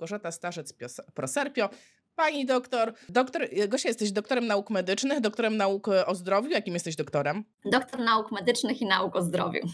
Małgorzata Starzec-Proserpio. Pani doktor, doktor, Gosia, jesteś doktorem nauk medycznych, doktorem nauk o zdrowiu. Jakim jesteś doktorem? Doktor nauk medycznych i nauk o zdrowiu.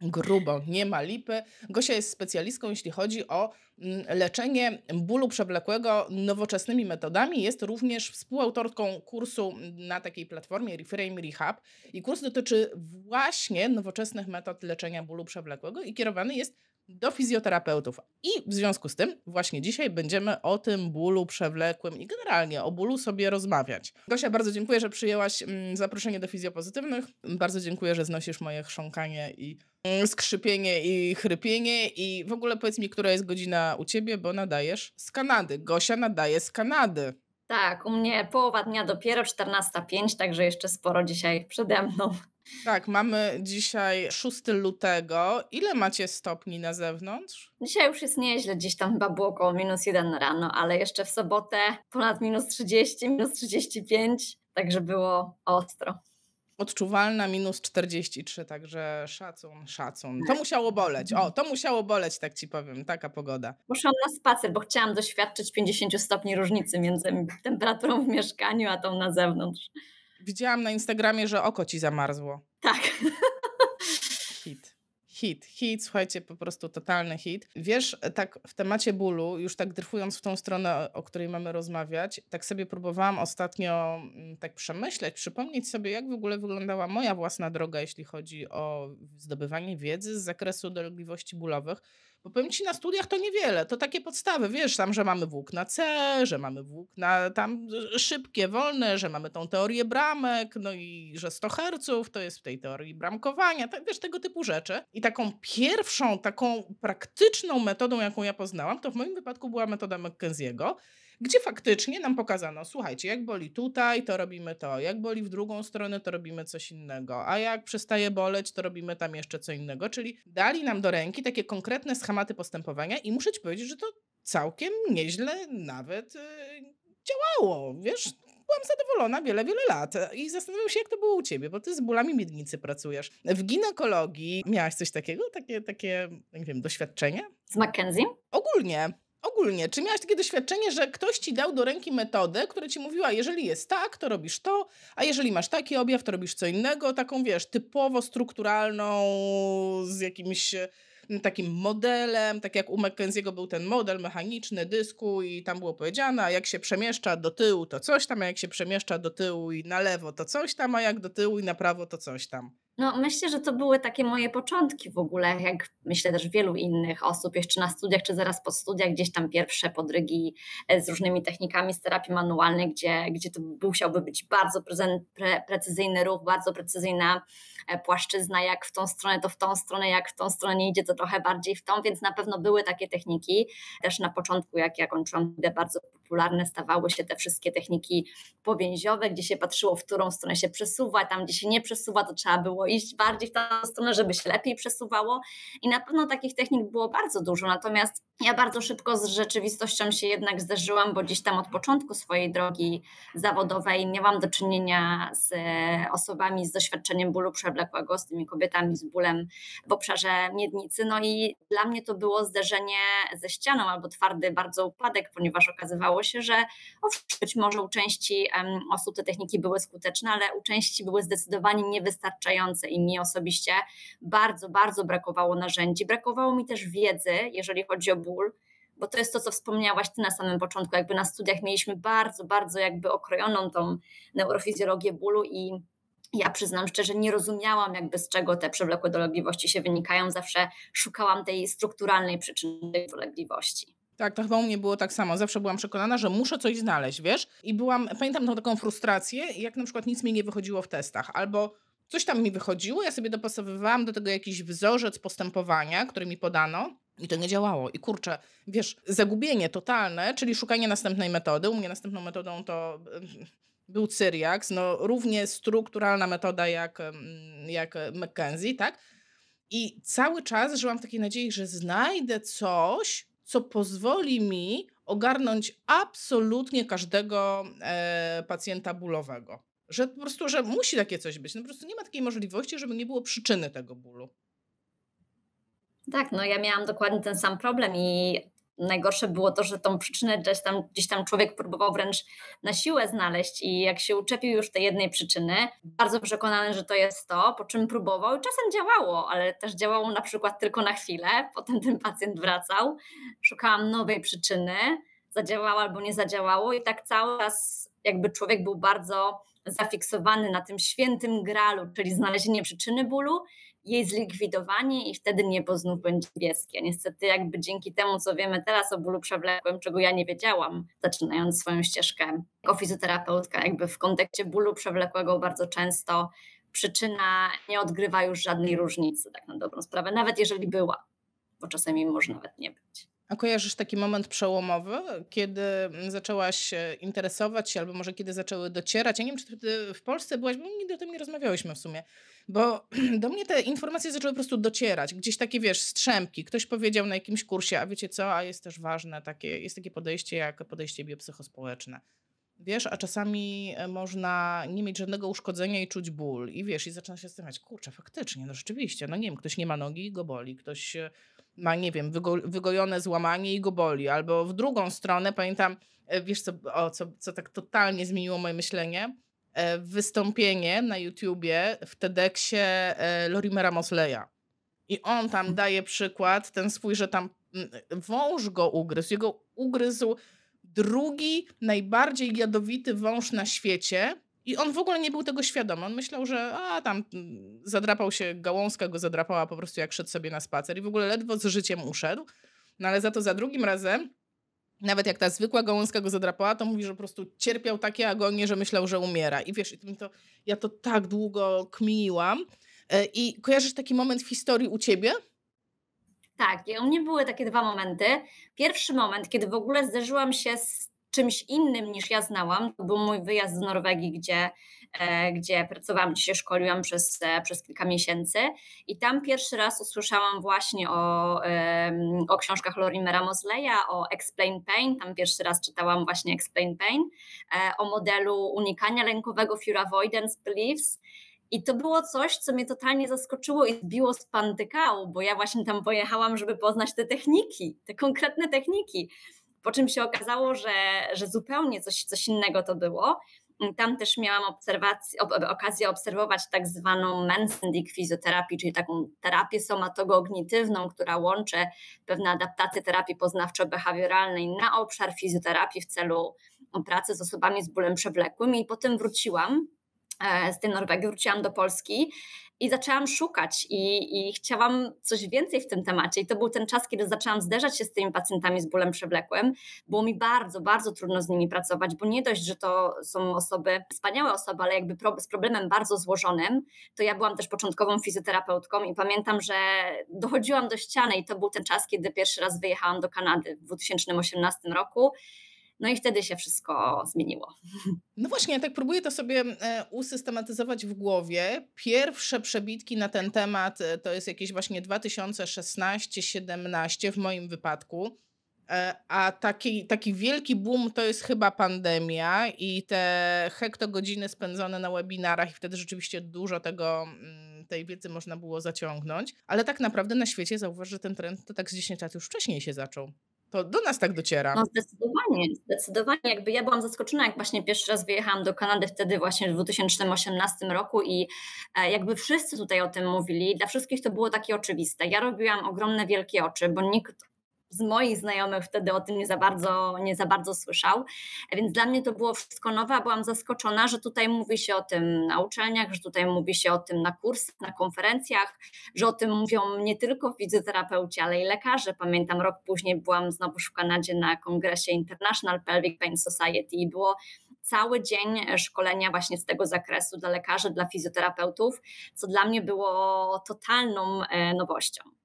Grubo, nie ma lipy. Gosia jest specjalistką, jeśli chodzi o mm, leczenie bólu przewlekłego nowoczesnymi metodami. Jest również współautorką kursu na takiej platformie Reframe Rehab. I kurs dotyczy właśnie nowoczesnych metod leczenia bólu przewlekłego i kierowany jest do fizjoterapeutów. I w związku z tym właśnie dzisiaj będziemy o tym bólu przewlekłym i generalnie o bólu sobie rozmawiać. Gosia, bardzo dziękuję, że przyjęłaś mm, zaproszenie do fizjopozytywnych. Bardzo dziękuję, że znosisz moje chrząkanie i mm, skrzypienie i chrypienie i w ogóle powiedz mi, która jest godzina u ciebie, bo nadajesz z Kanady. Gosia nadaje z Kanady. Tak, u mnie połowa dnia dopiero 14.05, także jeszcze sporo dzisiaj przede mną. Tak, mamy dzisiaj 6 lutego. Ile macie stopni na zewnątrz? Dzisiaj już jest nieźle, gdzieś tam chyba było około minus 1 rano, ale jeszcze w sobotę ponad minus 30, minus 35, także było ostro. Odczuwalna minus 43, także szacun, szacun. To musiało boleć. O, to musiało boleć, tak ci powiem, taka pogoda. Poszłam na spacer, bo chciałam doświadczyć 50 stopni różnicy między temperaturą w mieszkaniu, a tą na zewnątrz. Widziałam na Instagramie, że oko ci zamarzło. Tak. Hit. Hit, słuchajcie, po prostu totalny hit. Wiesz, tak w temacie bólu, już tak dryfując w tą stronę, o której mamy rozmawiać, tak sobie próbowałam ostatnio mm, tak przemyśleć, przypomnieć sobie, jak w ogóle wyglądała moja własna droga, jeśli chodzi o zdobywanie wiedzy z zakresu dolegliwości bólowych. Bo powiem ci, na studiach to niewiele, to takie podstawy, wiesz, tam, że mamy włókna C, że mamy włókna tam szybkie, wolne, że mamy tą teorię bramek, no i że 100 Hz to jest w tej teorii bramkowania, tak, wiesz, tego typu rzeczy. I taką pierwszą, taką praktyczną metodą, jaką ja poznałam, to w moim wypadku była metoda McKenzie'ego, gdzie faktycznie nam pokazano, słuchajcie, jak boli tutaj, to robimy to, jak boli w drugą stronę, to robimy coś innego, a jak przestaje boleć, to robimy tam jeszcze co innego, czyli dali nam do ręki takie konkretne schematy postępowania i muszę ci powiedzieć, że to całkiem nieźle nawet yy, działało, wiesz, byłam zadowolona wiele, wiele lat i zastanawiam się, jak to było u ciebie, bo ty z bólami miednicy pracujesz. W ginekologii miałaś coś takiego, takie, takie nie wiem, doświadczenie? Z McKenzie? Ogólnie. Ogólnie, czy miałaś takie doświadczenie, że ktoś ci dał do ręki metodę, która ci mówiła, jeżeli jest tak, to robisz to, a jeżeli masz taki objaw, to robisz co innego, taką wiesz, typowo strukturalną, z jakimś takim modelem, tak jak u McKenzie'ego był ten model mechaniczny dysku i tam było powiedziane, a jak się przemieszcza do tyłu, to coś tam, a jak się przemieszcza do tyłu i na lewo, to coś tam, a jak do tyłu i na prawo, to coś tam. No, myślę, że to były takie moje początki w ogóle, jak myślę też wielu innych osób, jeszcze na studiach, czy zaraz po studiach, gdzieś tam pierwsze podrygi e, z różnymi technikami z terapii manualnej, gdzie, gdzie to musiałby być bardzo pre, precyzyjny ruch, bardzo precyzyjna e, płaszczyzna, jak w tą stronę, to w tą stronę, jak w tą stronę nie idzie, to trochę bardziej w tą, więc na pewno były takie techniki. Też na początku, jak ja kończyłam, bardzo popularne stawały się te wszystkie techniki powięziowe, gdzie się patrzyło, w którą stronę się przesuwa, tam gdzie się nie przesuwa, to trzeba było iść bardziej w tę stronę, żeby się lepiej przesuwało. I na pewno takich technik było bardzo dużo. Natomiast ja bardzo szybko z rzeczywistością się jednak zderzyłam, bo gdzieś tam od początku swojej drogi zawodowej miałam do czynienia z e, osobami z doświadczeniem bólu przewlekłego, z tymi kobietami z bólem w obszarze miednicy. No i dla mnie to było zderzenie ze ścianą albo twardy bardzo upadek, ponieważ okazywało się, że owszem, być może u części osób te techniki były skuteczne, ale u części były zdecydowanie niewystarczające i mi osobiście bardzo, bardzo brakowało narzędzi. Brakowało mi też wiedzy, jeżeli chodzi o ból, bo to jest to, co wspomniałaś Ty na samym początku, jakby na studiach mieliśmy bardzo, bardzo jakby okrojoną tą neurofizjologię bólu i ja przyznam szczerze, nie rozumiałam jakby z czego te przewlekłe dolegliwości się wynikają, zawsze szukałam tej strukturalnej przyczyny dolegliwości. Tak, to chyba u mnie było tak samo. Zawsze byłam przekonana, że muszę coś znaleźć, wiesz? I byłam, pamiętam tą taką frustrację, jak na przykład nic mi nie wychodziło w testach, albo coś tam mi wychodziło, ja sobie dopasowywałam do tego jakiś wzorzec postępowania, który mi podano, i to nie działało. I kurczę, wiesz, zagubienie totalne, czyli szukanie następnej metody. U mnie następną metodą to był Cyriax, no równie strukturalna metoda jak, jak McKenzie, tak? I cały czas żyłam w takiej nadziei, że znajdę coś, co pozwoli mi ogarnąć absolutnie każdego e, pacjenta bólowego. Że po prostu, że musi takie coś być. No po prostu nie ma takiej możliwości, żeby nie było przyczyny tego bólu. Tak, no ja miałam dokładnie ten sam problem i najgorsze było to, że tą przyczynę gdzieś tam, gdzieś tam człowiek próbował wręcz na siłę znaleźć i jak się uczepił już tej jednej przyczyny, bardzo przekonany, że to jest to, po czym próbował i czasem działało, ale też działało na przykład tylko na chwilę, potem ten pacjent wracał, szukałam nowej przyczyny, zadziałało albo nie zadziałało i tak cały czas jakby człowiek był bardzo zafiksowany na tym świętym gralu, czyli znalezienie przyczyny bólu jej zlikwidowanie i wtedy niebo znów będzie niebieskie. Niestety jakby dzięki temu, co wiemy teraz o bólu przewlekłym, czego ja nie wiedziałam, zaczynając swoją ścieżkę jako fizjoterapeutka, jakby w kontekście bólu przewlekłego bardzo często przyczyna nie odgrywa już żadnej różnicy, tak na dobrą sprawę, nawet jeżeli była, bo czasami może nawet nie być. A kojarzysz taki moment przełomowy, kiedy zaczęłaś interesować się, albo może kiedy zaczęły docierać? Ja nie wiem, czy ty w Polsce byłaś, bo nigdy o tym nie rozmawiałyśmy w sumie, bo do mnie te informacje zaczęły po prostu docierać. Gdzieś takie, wiesz, strzępki. Ktoś powiedział na jakimś kursie, a wiecie co, a jest też ważne, takie, jest takie podejście jak podejście biopsychospołeczne. Wiesz, a czasami e, można nie mieć żadnego uszkodzenia i czuć ból. I wiesz, i zaczyna się zastanawiać, kurczę, faktycznie, no rzeczywiście, no nie wiem, ktoś nie ma nogi i go boli, ktoś ma, nie wiem, wygo wygojone złamanie i go boli. Albo w drugą stronę, pamiętam, e, wiesz co, o, co, co tak totalnie zmieniło moje myślenie? E, wystąpienie na YouTubie w TEDxie e, Lorimera Mosleya. I on tam mhm. daje przykład, ten swój, że tam mm, wąż go ugryzł. Jego ugryzł drugi najbardziej jadowity wąż na świecie i on w ogóle nie był tego świadomy. On myślał, że a tam zadrapał się, gałązka go zadrapała po prostu jak szedł sobie na spacer i w ogóle ledwo z życiem uszedł. No ale za to za drugim razem, nawet jak ta zwykła gałązka go zadrapała, to mówi, że po prostu cierpiał takie agonie, że myślał, że umiera. I wiesz, to, ja to tak długo kminiłam. E, I kojarzysz taki moment w historii u ciebie? Tak, u mnie były takie dwa momenty. Pierwszy moment, kiedy w ogóle zderzyłam się z czymś innym niż ja znałam. To był mój wyjazd z Norwegii, gdzie, e, gdzie pracowałam, gdzie się szkoliłam przez, e, przez kilka miesięcy. I tam pierwszy raz usłyszałam właśnie o, o książkach Lorimera Mosleya, o Explain Pain. Tam pierwszy raz czytałam właśnie Explain Pain, e, o modelu unikania lękowego Fear Avoidance Beliefs. I to było coś, co mnie totalnie zaskoczyło i zbiło z pantykału, bo ja właśnie tam pojechałam, żeby poznać te techniki, te konkretne techniki po czym się okazało, że, że zupełnie coś, coś innego to było. Tam też miałam obserwację, okazję obserwować tak zwaną Mensendick fizjoterapię, czyli taką terapię somatogognitywną, która łączy pewne adaptacje terapii poznawczo-behawioralnej na obszar fizjoterapii w celu pracy z osobami z bólem przewlekłym i potem wróciłam e, z tej Norwegii, wróciłam do Polski i zaczęłam szukać i, i, chciałam coś więcej w tym temacie. I to był ten czas, kiedy zaczęłam zderzać się z tymi pacjentami z bólem przewlekłym. Było mi bardzo, bardzo trudno z nimi pracować, bo nie dość, że to są osoby, wspaniałe osoby, ale jakby pro, z problemem bardzo złożonym, to ja byłam też początkową fizjoterapeutką i pamiętam, że dochodziłam do ściany i to był ten czas, kiedy pierwszy raz wyjechałam do Kanady w 2018 roku no i wtedy się wszystko zmieniło. No właśnie, ja tak próbuję to sobie e, usystematyzować w głowie. Pierwsze przebitki na ten temat e, to jest jakieś właśnie 2016-17 w moim wypadku. E, a taki, taki wielki boom to jest chyba pandemia i te hektogodziny spędzone na webinarach i wtedy rzeczywiście dużo tego, mm, tej wiedzy można było zaciągnąć. Ale tak naprawdę na świecie zauważ, że ten trend to tak z 10 lat już wcześniej się zaczął. To do nas tak dociera. No zdecydowanie, zdecydowanie. Jakby ja byłam zaskoczona, jak właśnie pierwszy raz wyjechałam do Kanady wtedy właśnie w 2018 roku i e, jakby wszyscy tutaj o tym mówili. Dla wszystkich to było takie oczywiste. Ja robiłam ogromne wielkie oczy, bo nikt z moich znajomych wtedy o tym nie za bardzo, nie za bardzo słyszał. Więc dla mnie to było wszystko nowe, a byłam zaskoczona, że tutaj mówi się o tym na uczelniach, że tutaj mówi się o tym na kursach, na konferencjach, że o tym mówią nie tylko fizjoterapeuci, ale i lekarze. Pamiętam rok później byłam znowu w Kanadzie na kongresie International Pelvic Pain Society i było cały dzień szkolenia właśnie z tego zakresu dla lekarzy, dla fizjoterapeutów, co dla mnie było totalną e, nowością.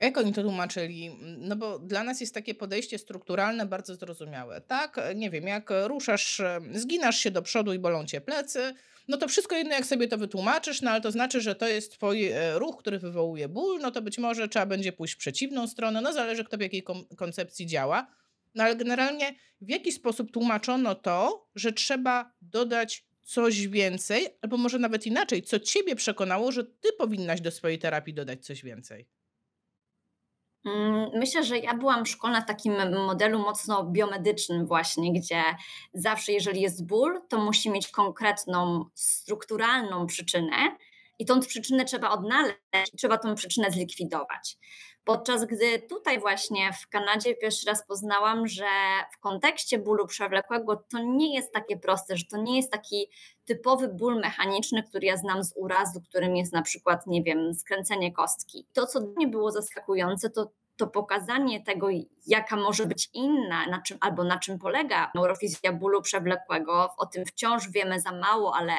Jak oni to tłumaczyli? No bo dla nas jest takie podejście strukturalne bardzo zrozumiałe. Tak, nie wiem, jak ruszasz, zginasz się do przodu i bolą cię plecy, no to wszystko jedno, jak sobie to wytłumaczysz, no ale to znaczy, że to jest twój e, ruch, który wywołuje ból, no to być może trzeba będzie pójść w przeciwną stronę, no zależy kto w jakiej koncepcji działa. No ale generalnie w jaki sposób tłumaczono to, że trzeba dodać coś więcej, albo może nawet inaczej, co ciebie przekonało, że ty powinnaś do swojej terapii dodać coś więcej? Mm, myślę, że ja byłam szkolna w takim modelu mocno biomedycznym właśnie, gdzie zawsze jeżeli jest ból, to musi mieć konkretną, strukturalną przyczynę i tą przyczynę trzeba odnaleźć i trzeba tą przyczynę zlikwidować. Podczas gdy tutaj właśnie w Kanadzie pierwszy raz poznałam, że w kontekście bólu przewlekłego to nie jest takie proste, że to nie jest taki typowy ból mechaniczny, który ja znam z urazu, którym jest na przykład, nie wiem, skręcenie kostki. To, co dla mnie było zaskakujące, to to pokazanie tego, jaka może być inna, na czym, albo na czym polega neurofizja bólu przewlekłego, o tym wciąż wiemy za mało, ale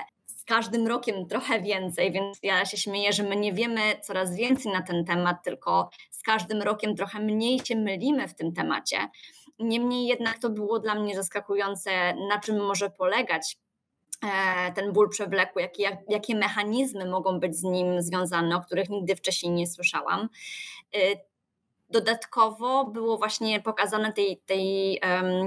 każdym rokiem trochę więcej, więc ja się śmieję, że my nie wiemy coraz więcej na ten temat, tylko z każdym rokiem trochę mniej się mylimy w tym temacie. Niemniej jednak to było dla mnie zaskakujące, na czym może polegać e, ten ból przewlekły, jakie, jakie mechanizmy mogą być z nim związane, o których nigdy wcześniej nie słyszałam. Dodatkowo było właśnie pokazane tej, tej,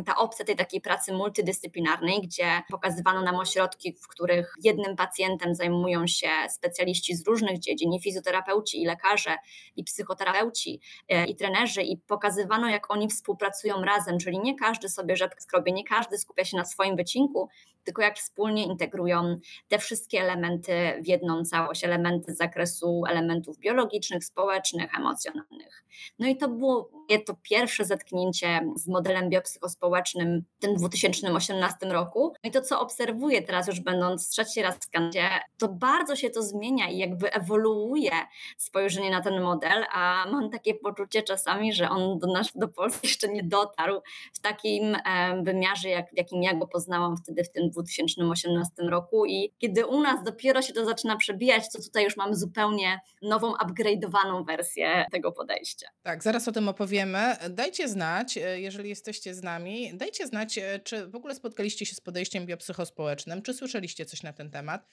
ta opcja tej takiej pracy multidyscyplinarnej, gdzie pokazywano nam ośrodki, w których jednym pacjentem zajmują się specjaliści z różnych dziedzin, i fizjoterapeuci, i lekarze, i psychoterapeuci, e, i trenerzy, i pokazywano, jak oni współpracują razem, czyli nie każdy sobie rzepkę skrobie, nie każdy skupia się na swoim wycinku, tylko jak wspólnie integrują te wszystkie elementy w jedną całość, elementy z zakresu elementów biologicznych, społecznych, emocjonalnych. No i to było to pierwsze zetknięcie z modelem biopsychospołecznym w tym 2018 roku. No i to, co obserwuję teraz, już będąc trzeci raz w Kanadzie, to bardzo się to zmienia i jakby ewoluuje spojrzenie na ten model, a mam takie poczucie czasami, że on do nas, do Polski jeszcze nie dotarł w takim wymiarze, jak, w jakim ja go poznałam wtedy w tym 2018 roku i kiedy u nas dopiero się to zaczyna przebijać, to tutaj już mamy zupełnie nową, upgrade'owaną wersję tego podejścia. Tak, zaraz o tym opowiemy. Dajcie znać, e, jeżeli jesteście z nami, dajcie znać, e, czy w ogóle spotkaliście się z podejściem biopsychospołecznym, czy słyszeliście coś na ten temat.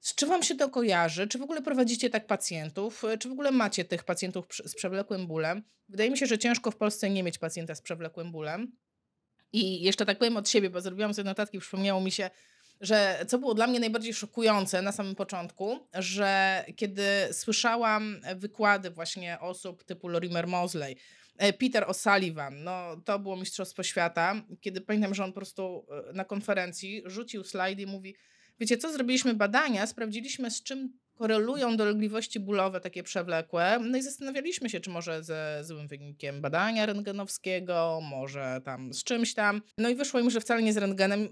Z czym wam się to kojarzy? Czy w ogóle prowadzicie tak pacjentów? E, czy w ogóle macie tych pacjentów z przewlekłym bólem? Wydaje mi się, że ciężko w Polsce nie mieć pacjenta z przewlekłym bólem. I jeszcze tak powiem od siebie, bo zrobiłam sobie notatki, przypomniało mi się, że co było dla mnie najbardziej szokujące na samym początku, że kiedy słyszałam wykłady właśnie osób typu Lorimer Mosley, e, Peter O'Sullivan, no to było Mistrzostwo Świata, kiedy pamiętam, że on po prostu e, na konferencji rzucił slajd i mówi, wiecie co, zrobiliśmy badania, sprawdziliśmy z czym korelują dolegliwości bólowe takie przewlekłe. No i zastanawialiśmy się, czy może ze złym wynikiem badania rentgenowskiego, może tam z czymś tam. No i wyszło im, że wcale nie z rentgenem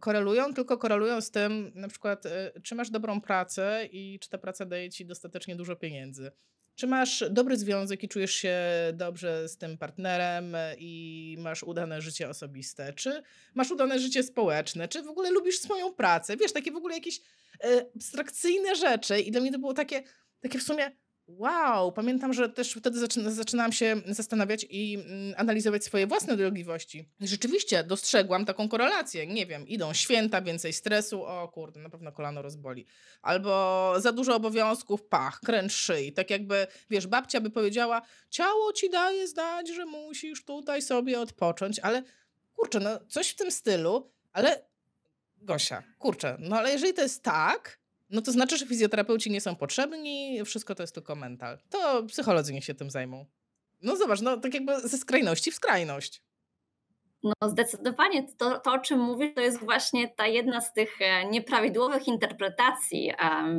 korelują, tylko korelują z tym, na przykład, y, czy masz dobrą pracę i czy ta praca daje ci dostatecznie dużo pieniędzy. Czy masz dobry związek i czujesz się dobrze z tym partnerem i masz udane życie osobiste? Czy masz udane życie społeczne? Czy w ogóle lubisz swoją pracę? Wiesz, takie w ogóle jakieś e, abstrakcyjne rzeczy. I dla mnie to było takie, takie w sumie Wow, pamiętam, że też wtedy zaczyna, zaczynałam się zastanawiać i mm, analizować swoje własne dolegliwości. Rzeczywiście dostrzegłam taką korelację. Nie wiem, idą święta, więcej stresu, o kurde, na pewno kolano rozboli. Albo za dużo obowiązków, pach, kręcz szyi. Tak jakby, wiesz, babcia by powiedziała, ciało ci daje znać, że musisz tutaj sobie odpocząć, ale kurczę, no coś w tym stylu, ale Gosia, kurczę, no ale jeżeli to jest tak, no to znaczy, że fizjoterapeuci nie są potrzebni, wszystko to jest tylko mental. To psycholodzy niech się tym zajmą. No zobacz, no tak jakby ze skrajności w skrajność. No zdecydowanie to, to, o czym mówisz, to jest właśnie ta jedna z tych e, nieprawidłowych interpretacji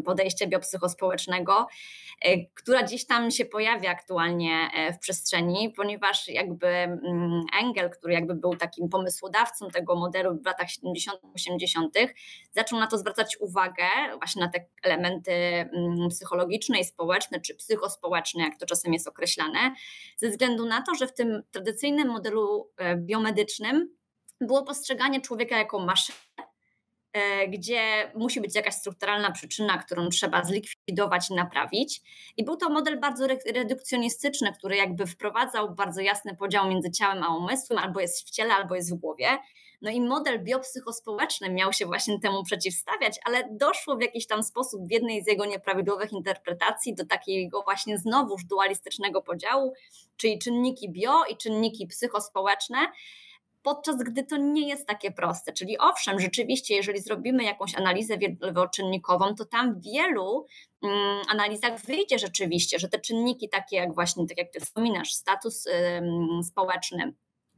podejścia biopsychospołecznego, e, która gdzieś tam się pojawia aktualnie e, w przestrzeni, ponieważ jakby mm, Engel, który jakby był takim pomysłodawcą tego modelu w latach 70-80, zaczął na to zwracać uwagę, właśnie na te elementy mm, psychologiczne i społeczne, czy psychospołeczne, jak to czasem jest określane, ze względu na to, że w tym tradycyjnym modelu biomedycznym było postrzeganie człowieka jako maszynę, e, gdzie musi być jakaś strukturalna przyczyna, którą trzeba zlikwidować i naprawić. I był to model bardzo redukcjonistyczny, który jakby wprowadzał bardzo jasny podział między ciałem a umysłem, albo jest w ciele, albo jest w głowie. No i model biopsychospołeczny miał się właśnie temu przeciwstawiać, ale doszło w jakiś tam sposób w jednej z jego nieprawidłowych interpretacji do takiego właśnie znowuż dualistycznego podziału, czyli czynniki bio i czynniki psychospołeczne, podczas gdy to nie jest takie proste. Czyli owszem, rzeczywiście, jeżeli zrobimy jakąś analizę wieloczynnikową, to tam w wielu mm, analizach wyjdzie rzeczywiście, że te czynniki takie jak właśnie, tak jak ty wspominasz, status społeczny,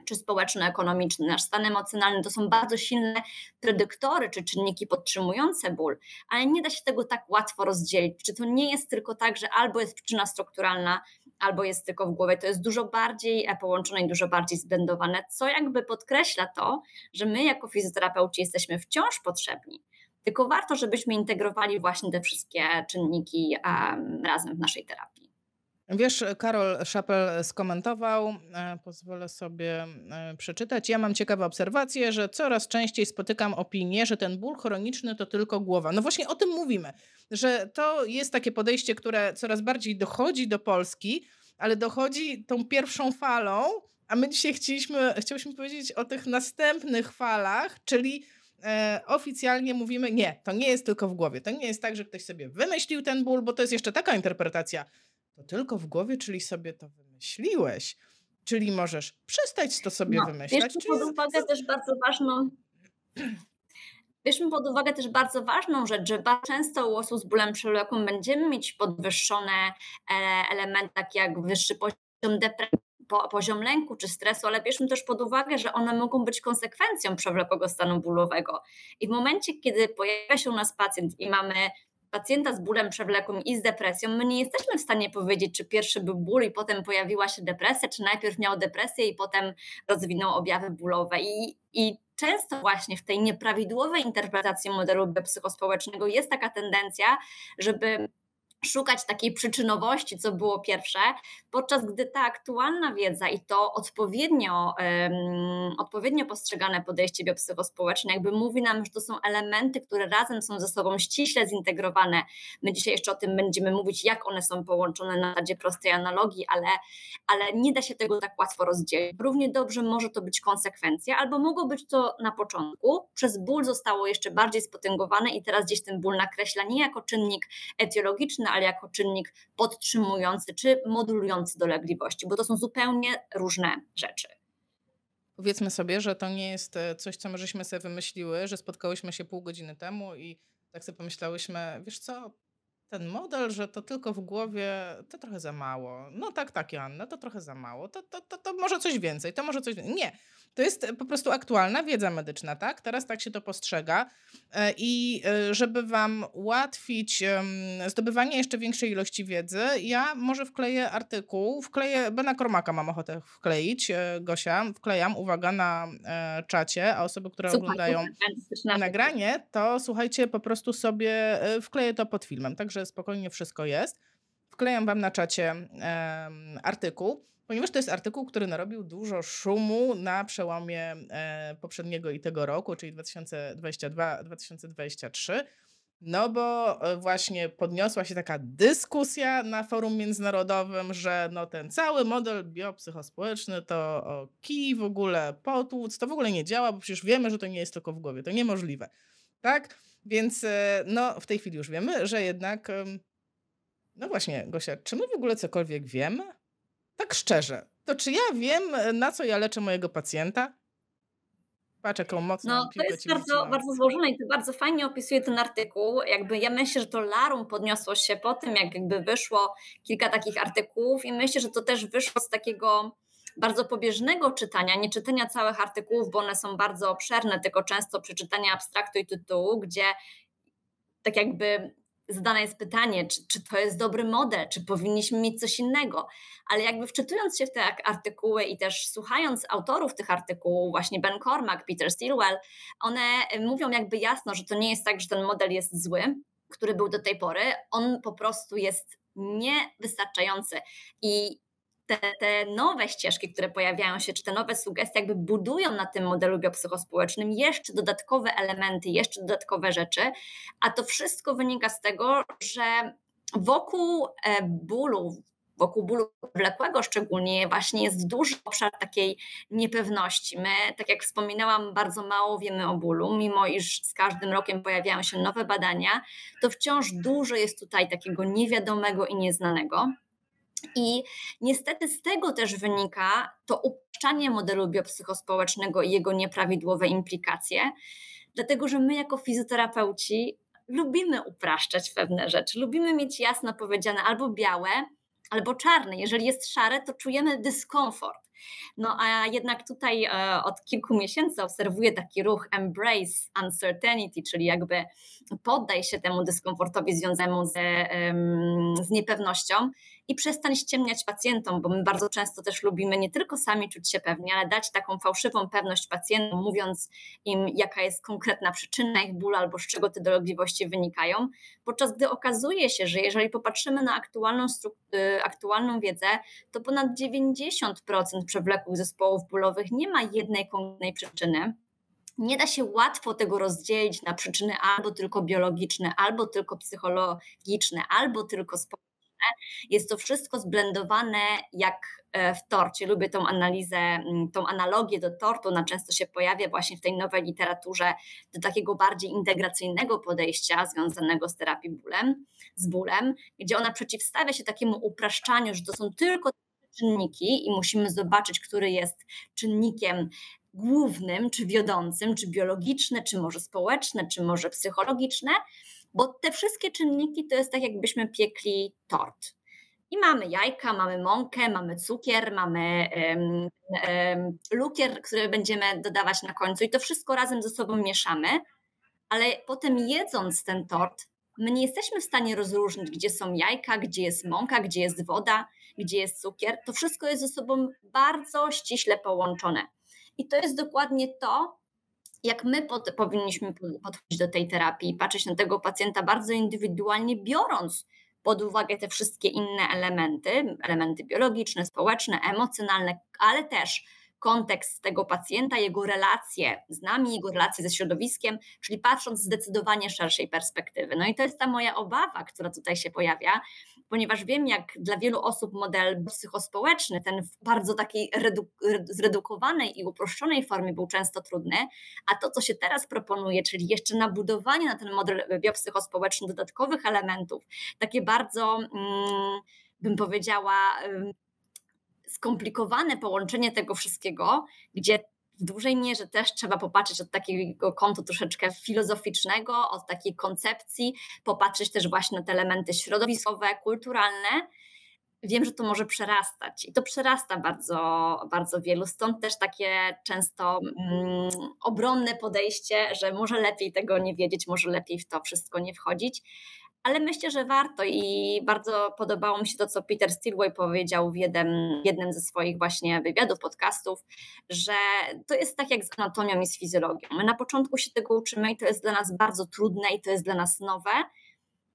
czy społeczno-ekonomiczny, nasz stan emocjonalny to są bardzo silne predyktory czy czynniki podtrzymujące ból, ale nie da się tego tak łatwo rozdzielić. Czy to nie jest tylko tak, że albo jest przyczyna strukturalna, albo jest tylko w głowie. To jest dużo bardziej e, połączone i dużo bardziej zblendowane, co jakby podkreśla to, że my jako fizjoterapeuci jesteśmy wciąż potrzebni. Tylko warto, żebyśmy integrowali właśnie te wszystkie czynniki um, razem w naszej terapii. Wiesz, Karol Szapel skomentował, e, pozwolę sobie e, przeczytać. Ja mam ciekawe obserwacje, że coraz częściej spotykam opinię, że ten ból chroniczny to tylko głowa. No właśnie o tym mówimy, że to jest takie podejście, które coraz bardziej dochodzi do Polski, ale dochodzi tą pierwszą falą, a my dzisiaj chcieliśmy, chcieliśmy powiedzieć o tych następnych falach, czyli e, oficjalnie mówimy, nie, to nie jest tylko w głowie. To nie jest tak, że ktoś sobie wymyślił ten ból, bo to jest jeszcze taka interpretacja to tylko w głowie, czyli sobie to wymyśliłeś. Czyli możesz przestać to sobie no, wymyślać. Bierzmy pod uwagę też bardzo ważną. Bierzmy pod uwagę też bardzo ważną rzecz, że bardzo często u osób z bólem przewlekłym będziemy mieć podwyższone e, elementy, takie jak wyższy poziom depresji, poziom lęku czy stresu, ale bierzmy też pod uwagę, że one mogą być konsekwencją przewlekłego stanu bólowego. I w momencie, kiedy pojawia się u nas pacjent i mamy pacjenta z bólem przewlekłym i z depresją, my nie jesteśmy w stanie powiedzieć, czy pierwszy był ból i potem pojawiła się depresja, czy najpierw miał depresję i potem rozwinął objawy bólowe. I, i często właśnie w tej nieprawidłowej interpretacji modelu biopsychospołecznego jest taka tendencja, żeby szukać takiej przyczynowości, co było pierwsze, podczas gdy ta aktualna wiedza i to odpowiednio, um, odpowiednio postrzegane podejście biopsychospołeczne jakby mówi nam, że to są elementy, które razem są ze sobą ściśle zintegrowane. My dzisiaj jeszcze o tym będziemy mówić, jak one są połączone na zasadzie prostej analogii, ale, ale nie da się tego tak łatwo rozdzielić. Równie dobrze może to być konsekwencja, albo mogło być to na początku, przez ból zostało jeszcze bardziej spotęgowane i teraz gdzieś ten ból nakreśla nie jako czynnik etiologiczny, ale jako czynnik podtrzymujący czy modulujący dolegliwości, bo to są zupełnie różne rzeczy. Powiedzmy sobie, że to nie jest e, coś, co my żeśmy sobie wymyśliły, że spotkałyśmy się pół godziny temu i tak sobie pomyślałyśmy, wiesz co, ten model, że to tylko w głowie, to trochę za mało. No tak, tak, Joanna, to trochę za mało. To, to, to, to może coś więcej, to może coś więcej. Nie, to jest po prostu aktualna wiedza medyczna, tak? Teraz tak się to postrzega. E, I e, żeby Wam ułatwić zdobywanie jeszcze większej ilości wiedzy, ja może wkleję artykuł, wkleję, Bena Kormaka mam ochotę wkleić, e, Gosia, wklejam, uwaga, na czacie, a osoby, które Słuchaj, oglądają nagranie, to słuchajcie, po prostu sobie wkleję to pod filmem, także spokojnie wszystko jest. Wklejam Wam na czacie artykuł ponieważ to jest artykuł, który narobił dużo szumu na przełomie e, poprzedniego i tego roku, czyli 2022-2023. No bo e, właśnie podniosła się taka dyskusja na forum międzynarodowym, że no ten cały model biopsychospołeczny to kij w ogóle, potłuc, to w ogóle nie działa, bo przecież wiemy, że to nie jest tylko w głowie, to niemożliwe. Tak? Więc e, no w tej chwili już wiemy, że jednak no właśnie Gosia, czy my w ogóle cokolwiek wiemy? Tak szczerze, to czy ja wiem, na co ja leczę mojego pacjenta? Patrz, jaką mocną No, to jest bardzo, bardzo złożone i to bardzo fajnie opisuje ten artykuł. Jakby ja myślę, że to larum podniosło się po tym, jak jakby wyszło kilka takich artykułów i myślę, że to też wyszło z takiego bardzo pobieżnego czytania, nie czytania całych artykułów, bo one są bardzo obszerne, tylko często przeczytania abstraktu i tytułu, gdzie tak jakby zadane jest pytanie, czy, czy to jest dobry model, czy powinniśmy mieć coś innego. Ale jakby wczytując się w te artykuły i też słuchając autorów tych artykułów, właśnie Ben Cormack, Peter Stilwell, one mówią jakby jasno, że to nie jest tak, że ten model jest zły, który był do tej pory, on po prostu jest niewystarczający. I te, te nowe ścieżki, które pojawiają się, czy te nowe sugestie, jakby budują na tym modelu biopsychospołecznym jeszcze dodatkowe elementy, jeszcze dodatkowe rzeczy, a to wszystko wynika z tego, że wokół e, bólu, wokół bólu wlekłego szczególnie właśnie jest duży obszar takiej niepewności. My, tak jak wspominałam, bardzo mało wiemy o bólu, mimo iż z każdym rokiem pojawiają się nowe badania, to wciąż dużo jest tutaj takiego niewiadomego i nieznanego. I niestety z tego też wynika to upraszczanie modelu biopsychospołecznego i jego nieprawidłowe implikacje, dlatego że my jako fizjoterapeuci lubimy upraszczać pewne rzeczy, lubimy mieć jasno powiedziane albo białe, albo czarne. Jeżeli jest szare, to czujemy dyskomfort. No a jednak tutaj e, od kilku miesięcy obserwuję taki ruch embrace uncertainty, czyli jakby poddaj się temu dyskomfortowi związanemu z, z niepewnością i przestań ściemniać pacjentom, bo my bardzo często też lubimy nie tylko sami czuć się pewni, ale dać taką fałszywą pewność pacjentom, mówiąc im, jaka jest konkretna przyczyna ich bólu albo z czego te dolegliwości wynikają, podczas gdy okazuje się, że jeżeli popatrzymy na aktualną, y, aktualną wiedzę, to ponad 90% przewlekłych zespołów bólowych nie ma jednej konkretnej przyczyny. Nie da się łatwo tego rozdzielić na przyczyny albo tylko biologiczne, albo tylko psychologiczne, albo tylko społeczne. Jest to wszystko zblendowane jak e, w torcie. Lubię tą analizę, mm, tą analogię do tortu. Ona często się pojawia właśnie w tej nowej literaturze do takiego bardziej integracyjnego podejścia związanego z terapii bólem, z bólem, gdzie ona przeciwstawia się takiemu upraszczaniu, że to są tylko czynniki i musimy zobaczyć, który jest czynnikiem głównym, czy wiodącym, czy biologiczne, czy może społeczne, czy może psychologiczne, bo te wszystkie czynniki to jest tak, jakbyśmy piekli tort. I mamy jajka, mamy mąkę, mamy cukier, mamy um, um, lukier, który będziemy dodawać na końcu, i to wszystko razem ze sobą mieszamy, ale potem jedząc ten tort, my nie jesteśmy w stanie rozróżnić, gdzie są jajka, gdzie jest mąka, gdzie jest woda, gdzie jest cukier. To wszystko jest ze sobą bardzo ściśle połączone. I to jest dokładnie to, jak my pod, powinniśmy podchodzić do tej terapii, patrzeć na tego pacjenta bardzo indywidualnie, biorąc pod uwagę te wszystkie inne elementy, elementy biologiczne, społeczne, emocjonalne, ale też kontekst tego pacjenta, jego relacje z nami, jego relacje ze środowiskiem, czyli patrząc zdecydowanie szerszej perspektywy. No i to jest ta moja obawa, która tutaj się pojawia, ponieważ wiem, jak dla wielu osób model psychospołeczny, ten w bardzo takiej zredukowanej i uproszczonej formie był często trudny, a to, co się teraz proponuje, czyli jeszcze nabudowanie na ten model biopsychospołeczny dodatkowych elementów, takie bardzo, mm, bym powiedziała, skomplikowane połączenie tego wszystkiego, gdzie w dużej mierze też trzeba popatrzeć od takiego kątu troszeczkę filozoficznego, od takiej koncepcji, popatrzeć też właśnie na te elementy środowiskowe, kulturalne. Wiem, że to może przerastać i to przerasta bardzo, bardzo wielu, stąd też takie często mm, obronne podejście, że może lepiej tego nie wiedzieć, może lepiej w to wszystko nie wchodzić ale myślę, że warto i bardzo podobało mi się to, co Peter Stilway powiedział w jednym, jednym ze swoich właśnie wywiadów, podcastów, że to jest tak jak z anatomią i z fizjologią. My na początku się tego uczymy i to jest dla nas bardzo trudne i to jest dla nas nowe,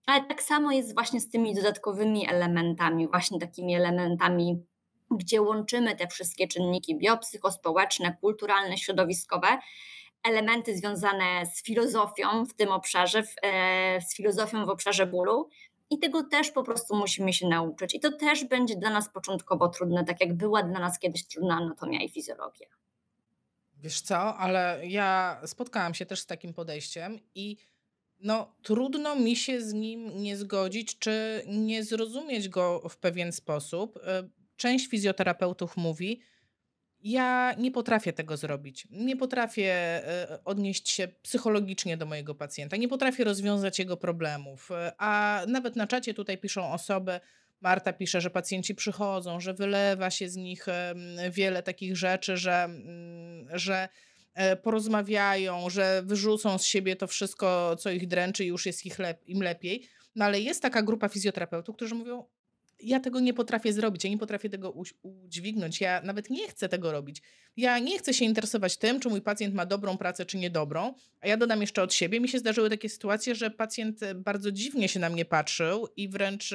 ale tak samo jest właśnie z tymi dodatkowymi elementami, właśnie takimi elementami gdzie łączymy te wszystkie czynniki biopsychospołeczne, kulturalne, środowiskowe elementy związane z filozofią w tym obszarze, e, z filozofią w obszarze bólu. I tego też po prostu musimy się nauczyć. I to też będzie dla nas początkowo trudne, tak jak była dla nas kiedyś trudna anatomia i fizjologia. Wiesz co, ale ja spotkałam się też z takim podejściem i no, trudno mi się z nim nie zgodzić, czy nie zrozumieć go w pewien sposób. E, część fizjoterapeutów mówi, ja nie potrafię tego zrobić. Nie potrafię e, odnieść się psychologicznie do mojego pacjenta, nie potrafię rozwiązać jego problemów. E, a nawet na czacie tutaj piszą osoby, Marta pisze, że pacjenci przychodzą, że wylewa się z nich wiele takich rzeczy, że, mm, że e, porozmawiają, że wyrzucą z siebie to wszystko, co ich dręczy i już jest ich lep im lepiej. No ale jest taka grupa fizjoterapeutów, którzy mówią, ja tego nie potrafię zrobić, ja nie potrafię tego udźwignąć, ja nawet nie chcę tego robić. Ja nie chcę się interesować tym, czy mój pacjent ma dobrą pracę, czy niedobrą, a ja dodam jeszcze od siebie. Mi się zdarzyły takie sytuacje, że pacjent bardzo dziwnie się na mnie patrzył i wręcz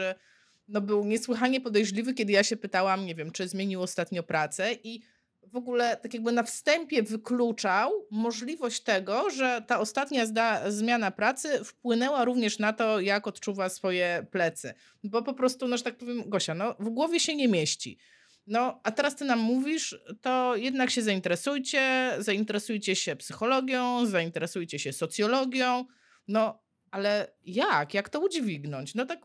no, był niesłychanie podejrzliwy, kiedy ja się pytałam, nie wiem, czy zmienił ostatnio pracę i w ogóle tak jakby na wstępie wykluczał możliwość tego, że ta ostatnia zda, zmiana pracy wpłynęła również na to, jak odczuwa swoje plecy. Bo po prostu, no że tak powiem, Gosia, no w głowie się nie mieści. No, a teraz ty nam mówisz, to jednak się zainteresujcie, zainteresujcie się psychologią, zainteresujcie się socjologią, no, ale jak? Jak to udźwignąć? No tak,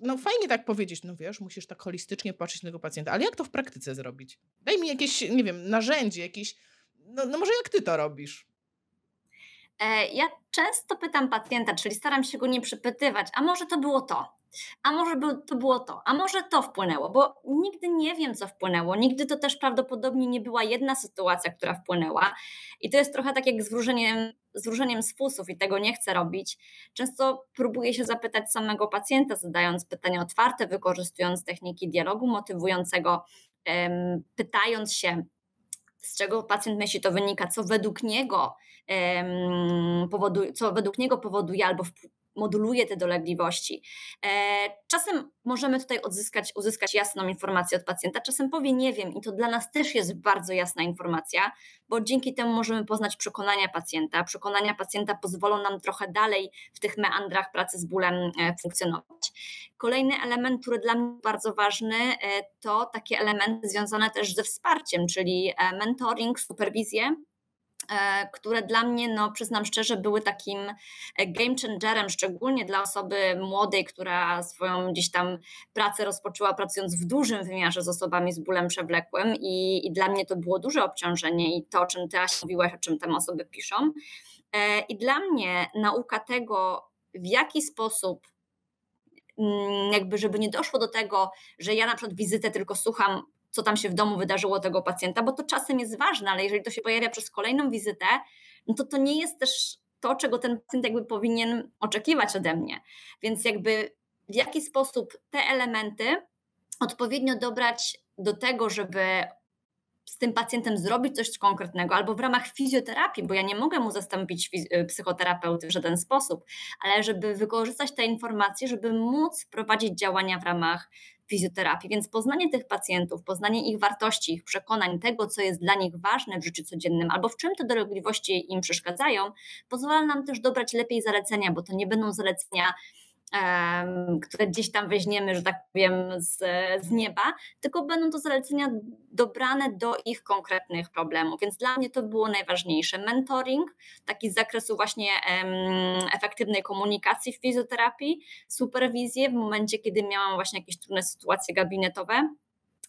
no fajnie tak powiedzieć, no wiesz, musisz tak holistycznie patrzeć na tego pacjenta, ale jak to w praktyce zrobić? Daj mi jakieś, nie wiem, narzędzie, jakieś, no, no może jak ty to robisz? E, ja często pytam pacjenta, czyli staram się go nie przypytywać, a może to było to, a może to było to, a może to wpłynęło, bo nigdy nie wiem, co wpłynęło. Nigdy to też prawdopodobnie nie była jedna sytuacja, która wpłynęła. I to jest trochę tak jak z wróżeniem, z wróżeniem z fusów i tego nie chcę robić. Często próbuję się zapytać samego pacjenta, zadając pytania otwarte, wykorzystując techniki dialogu motywującego, pytając się, z czego pacjent myśli, to wynika, co według niego powoduje, co według niego powoduje albo moduluje te dolegliwości. E, czasem możemy tutaj odzyskać, uzyskać jasną informację od pacjenta, czasem powie nie wiem i to dla nas też jest bardzo jasna informacja, bo dzięki temu możemy poznać przekonania pacjenta. Przekonania pacjenta pozwolą nam trochę dalej w tych meandrach pracy z bólem e, funkcjonować. Kolejny element, który dla mnie bardzo ważny, e, to takie elementy związane też ze wsparciem, czyli mentoring, superwizję które dla mnie, no przyznam szczerze, były takim e, game changerem, szczególnie dla osoby młodej, która swoją gdzieś tam pracę rozpoczęła pracując w dużym wymiarze z osobami z bólem przewlekłym i, i dla mnie to było duże obciążenie i to, o czym ty mówiłaś, o czym tam osoby piszą. E, I dla mnie nauka tego, w jaki sposób mm, jakby, żeby nie doszło do tego, że ja na przykład wizytę tylko słucham co tam się w domu wydarzyło tego pacjenta, bo to czasem jest ważne, ale jeżeli to się pojawia przez kolejną wizytę, no to to nie jest też to, czego ten pacjent jakby powinien oczekiwać ode mnie. Więc jakby w jaki sposób te elementy odpowiednio dobrać do tego, żeby z tym pacjentem zrobić coś konkretnego, albo w ramach fizjoterapii, bo ja nie mogę mu zastąpić y, psychoterapeuty w żaden sposób, ale żeby wykorzystać te informacje, żeby móc prowadzić działania w ramach fizjoterapii. Więc poznanie tych pacjentów, poznanie ich wartości, ich przekonań, tego, co jest dla nich ważne w życiu codziennym, albo w czym te dolegliwości im przeszkadzają, pozwala nam też dobrać lepiej zalecenia, bo to nie będą zalecenia które gdzieś tam weźmiemy, że tak powiem, z, z nieba, tylko będą to zalecenia dobrane do ich konkretnych problemów. Więc dla mnie to było najważniejsze. Mentoring, taki z zakresu właśnie efektywnej komunikacji w fizjoterapii, superwizję w momencie, kiedy miałam właśnie jakieś trudne sytuacje gabinetowe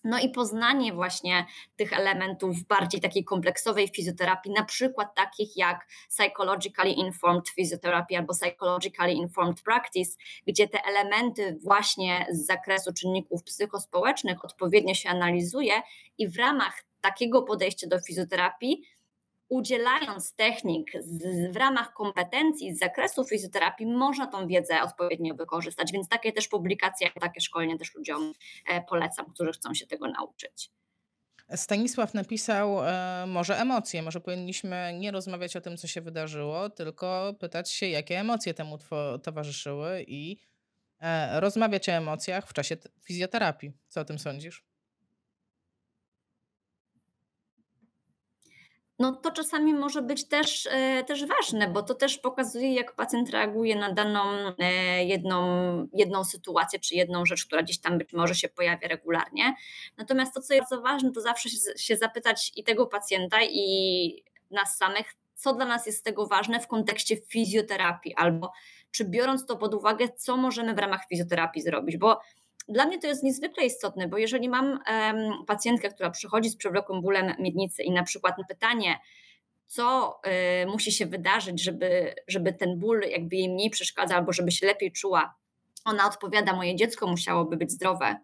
no i poznanie właśnie tych elementów bardziej takiej kompleksowej fizjoterapii, na przykład takich jak psychologically informed physiotherapy albo psychologically informed practice, gdzie te elementy właśnie z zakresu czynników psychospołecznych odpowiednio się analizuje i w ramach takiego podejścia do fizjoterapii udzielając technik z, w ramach kompetencji z zakresu fizjoterapii, można tą wiedzę odpowiednio wykorzystać. Więc takie też publikacje, takie szkolenie też ludziom e, polecam, którzy chcą się tego nauczyć. Stanisław napisał, e, może emocje, może powinniśmy nie rozmawiać o tym, co się wydarzyło, tylko pytać się, jakie emocje temu towarzyszyły i e, rozmawiać o emocjach w czasie fizjoterapii. Co o tym sądzisz? No to czasami może być też, e, też ważne, bo to też pokazuje, jak pacjent reaguje na daną e, jedną, jedną sytuację czy jedną rzecz, która gdzieś tam być może się pojawia regularnie. Natomiast to, co jest bardzo ważne, to zawsze się zapytać i tego pacjenta, i nas samych, co dla nas jest z tego ważne w kontekście fizjoterapii, albo czy biorąc to pod uwagę, co możemy w ramach fizjoterapii zrobić, bo dla mnie to jest niezwykle istotne, bo jeżeli mam pacjentkę, która przychodzi z przewlekłym bólem miednicy i na przykład na pytanie, co y, musi się wydarzyć, żeby, żeby ten ból jakby jej mniej przeszkadzał albo żeby się lepiej czuła, ona odpowiada, moje dziecko musiałoby być zdrowe,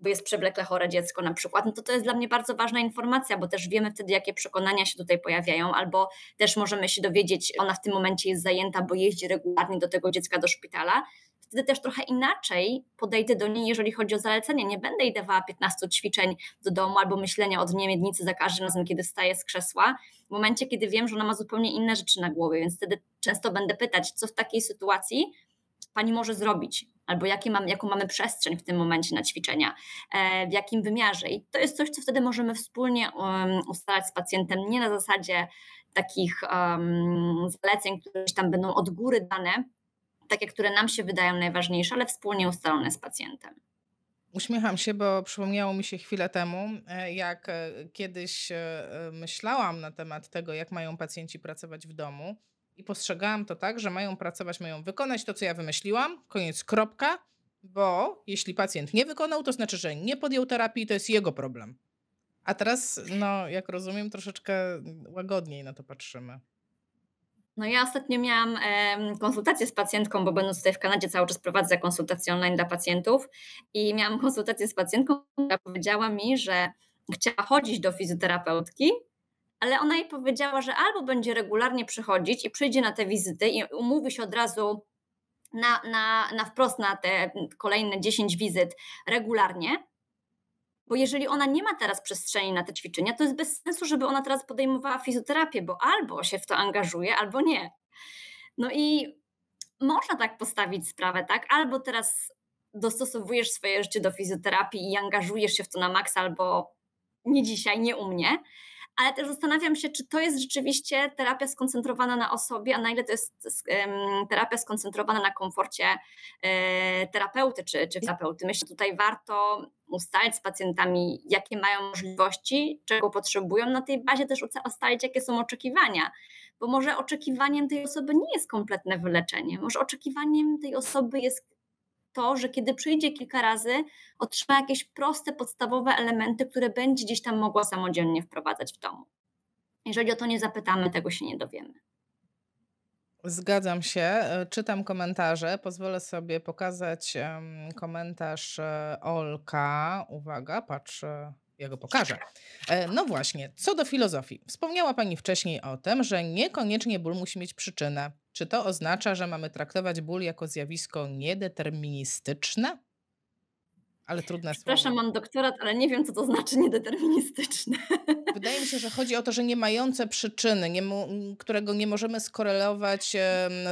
bo jest przewlekle chore dziecko na przykład, no to to jest dla mnie bardzo ważna informacja, bo też wiemy wtedy, jakie przekonania się tutaj pojawiają, albo też możemy się dowiedzieć, ona w tym momencie jest zajęta, bo jeździ regularnie do tego dziecka do szpitala, wtedy też trochę inaczej podejdę do niej, jeżeli chodzi o zalecenie. Nie będę jej dawała 15 ćwiczeń do domu albo myślenia o dnie miednicy za każdym razem, kiedy wstaje z krzesła, w momencie, kiedy wiem, że ona ma zupełnie inne rzeczy na głowie, więc wtedy często będę pytać, co w takiej sytuacji pani może zrobić, albo jakie mam, jaką mamy przestrzeń w tym momencie na ćwiczenia, e, w jakim wymiarze. I to jest coś, co wtedy możemy wspólnie um, ustalać z pacjentem, nie na zasadzie takich um, zaleceń, które tam będą od góry dane, takie, które nam się wydają najważniejsze, ale wspólnie ustalone z pacjentem. Uśmiecham się, bo przypomniało mi się chwilę temu, e, jak e, kiedyś e, myślałam na temat tego, jak mają pacjenci pracować w domu. I postrzegałam to tak, że mają pracować, mają wykonać to, co ja wymyśliłam, koniec, kropka, bo jeśli pacjent nie wykonał, to znaczy, że nie podjął terapii, to jest jego problem. A teraz, no, jak rozumiem, troszeczkę łagodniej na to patrzymy. No ja ostatnio miałam e, konsultację z pacjentką, bo będąc tutaj w Kanadzie cały czas prowadzę konsultacje online dla pacjentów i miałam konsultację z pacjentką, która powiedziała mi, że chciała chodzić do fizjoterapeutki, ale ona jej powiedziała, że albo będzie regularnie przychodzić i przyjdzie na te wizyty i umówi się od razu na, na, na wprost na te kolejne 10 wizyt regularnie, bo jeżeli ona nie ma teraz przestrzeni na te ćwiczenia, to jest bez sensu, żeby ona teraz podejmowała fizjoterapię, bo albo się w to angażuje, albo nie. No i można tak postawić sprawę, tak? Albo teraz dostosowujesz swoje życie do fizjoterapii i angażujesz się w to na maks, albo nie dzisiaj, nie u mnie, ale też zastanawiam się, czy to jest rzeczywiście terapia skoncentrowana na osobie, a na ile to jest terapia skoncentrowana na komforcie e, terapeuty czy, czy terapeuty. Myślę, że tutaj warto ustalić z pacjentami, jakie mają możliwości, czego potrzebują, na tej bazie też ustalić, jakie są oczekiwania. Bo może oczekiwaniem tej osoby nie jest kompletne wyleczenie, może oczekiwaniem tej osoby jest to, że kiedy przyjdzie kilka razy, otrzyma jakieś proste, podstawowe elementy, które będzie gdzieś tam mogła samodzielnie wprowadzać w domu. Jeżeli o to nie zapytamy, tego się nie dowiemy. Zgadzam się. E, czytam komentarze. Pozwolę sobie pokazać komentarz e, Olka. Uwaga, patrz, ja go pokażę. E, no właśnie, co do filozofii. Wspomniała Pani wcześniej o tym, że niekoniecznie ból musi mieć przyczynę. Czy to oznacza, że mamy traktować ból jako zjawisko niedeterministyczne? Ale trudne Przepraszam, słowo. mam doktorat, ale nie wiem, co to znaczy niedeterministyczne. Wydaje mi się, że chodzi o to, że nie mające przyczyny, nie którego nie możemy skorelować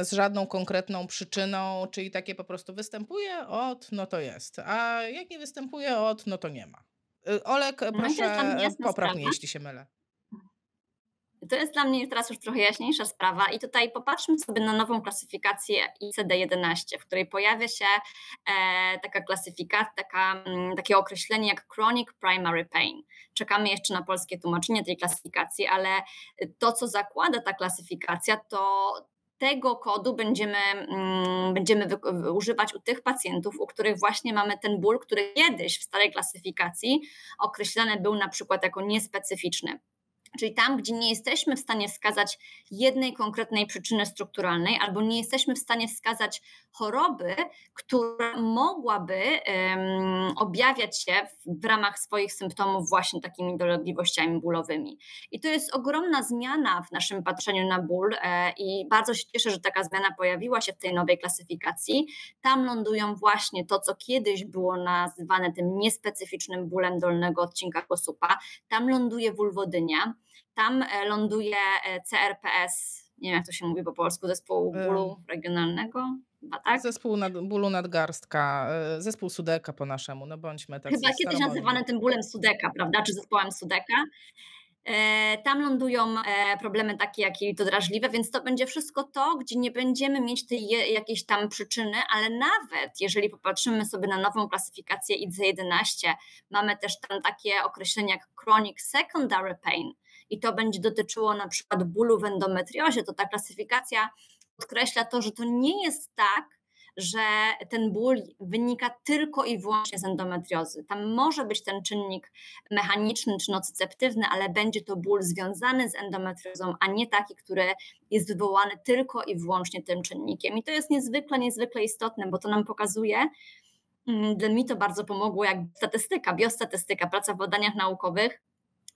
z żadną konkretną przyczyną, czyli takie po prostu występuje od, no to jest, a jak nie występuje od, no to nie ma. Y, Olek, no proszę, popraw mnie, jeśli się mylę. To jest dla mnie teraz już trochę jaśniejsza sprawa i tutaj popatrzmy sobie na nową klasyfikację ICD-11, w której pojawia się e, taka klasyfikacja, taka, mm, takie określenie jak chronic primary pain. Czekamy jeszcze na polskie tłumaczenie tej klasyfikacji, ale to, co zakłada ta klasyfikacja, to tego kodu będziemy, mm, będziemy używać u tych pacjentów, u których właśnie mamy ten ból, który kiedyś w starej klasyfikacji określany był na przykład jako niespecyficzny. Czyli tam, gdzie nie jesteśmy w stanie wskazać jednej konkretnej przyczyny strukturalnej, albo nie jesteśmy w stanie wskazać choroby, która mogłaby um, objawiać się w, w, ramach swoich symptomów właśnie takimi dolegliwościami bólowymi. I to jest ogromna zmiana w naszym patrzeniu na ból e, i bardzo się cieszę, że taka zmiana pojawiła się w tej nowej klasyfikacji. Tam lądują właśnie to, co kiedyś było nazywane tym niespecyficznym bólem dolnego odcinka kosupa. Tam ląduje wulwodynia tam e, ląduje e, CRPS, nie wiem jak to się mówi po polsku, zespołu bólu regionalnego. Chyba, tak? Zespół nad, bólu nadgarstka, e, zespół Sudeka po naszemu, no bądźmy tak. Chyba kiedyś nazywany tym bólem Sudeka, prawda, czy zespołem Sudeka. Tam lądują problemy takie jak to drażliwe, więc to będzie wszystko to, gdzie nie będziemy mieć tej jakiejś tam przyczyny, ale nawet jeżeli popatrzymy sobie na nową klasyfikację IDZ-11, mamy też tam takie określenia jak chronic secondary pain, i to będzie dotyczyło na przykład bólu w endometriozie, to ta klasyfikacja podkreśla to, że to nie jest tak, że ten ból wynika tylko i wyłącznie z endometriozy. Tam może być ten czynnik mechaniczny czy nocyceptywny, ale będzie to ból związany z endometriozą, a nie taki, który jest wywołany tylko i wyłącznie tym czynnikiem. I to jest niezwykle, niezwykle istotne, bo to nam pokazuje, mm, dla mi to bardzo pomogło, jak statystyka, biostatystyka, praca w badaniach naukowych,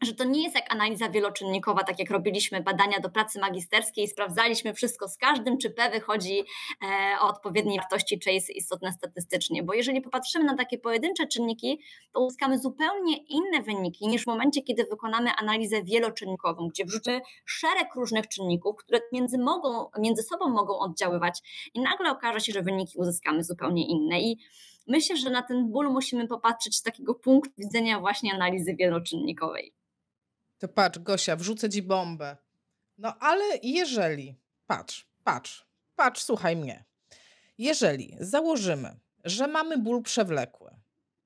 że to nie jest jak analiza wieloczynnikowa, tak jak robiliśmy badania do pracy magisterskiej, sprawdzaliśmy wszystko z każdym, czy P wychodzi e, o odpowiedniej wartości, czy jest istotne statystycznie. Bo jeżeli popatrzymy na takie pojedyncze czynniki, to uzyskamy zupełnie inne wyniki niż w momencie, kiedy wykonamy analizę wieloczynnikową, gdzie wrzucimy szereg różnych czynników, które między, mogą, między sobą mogą oddziaływać i nagle okaże się, że wyniki uzyskamy zupełnie inne. I myślę, że na ten ból musimy popatrzeć z takiego punktu widzenia właśnie analizy wieloczynnikowej. To patrz, Gosia, wrzucę ci bombę. No ale jeżeli, patrz, patrz, patrz, słuchaj mnie. Jeżeli założymy, że mamy ból przewlekły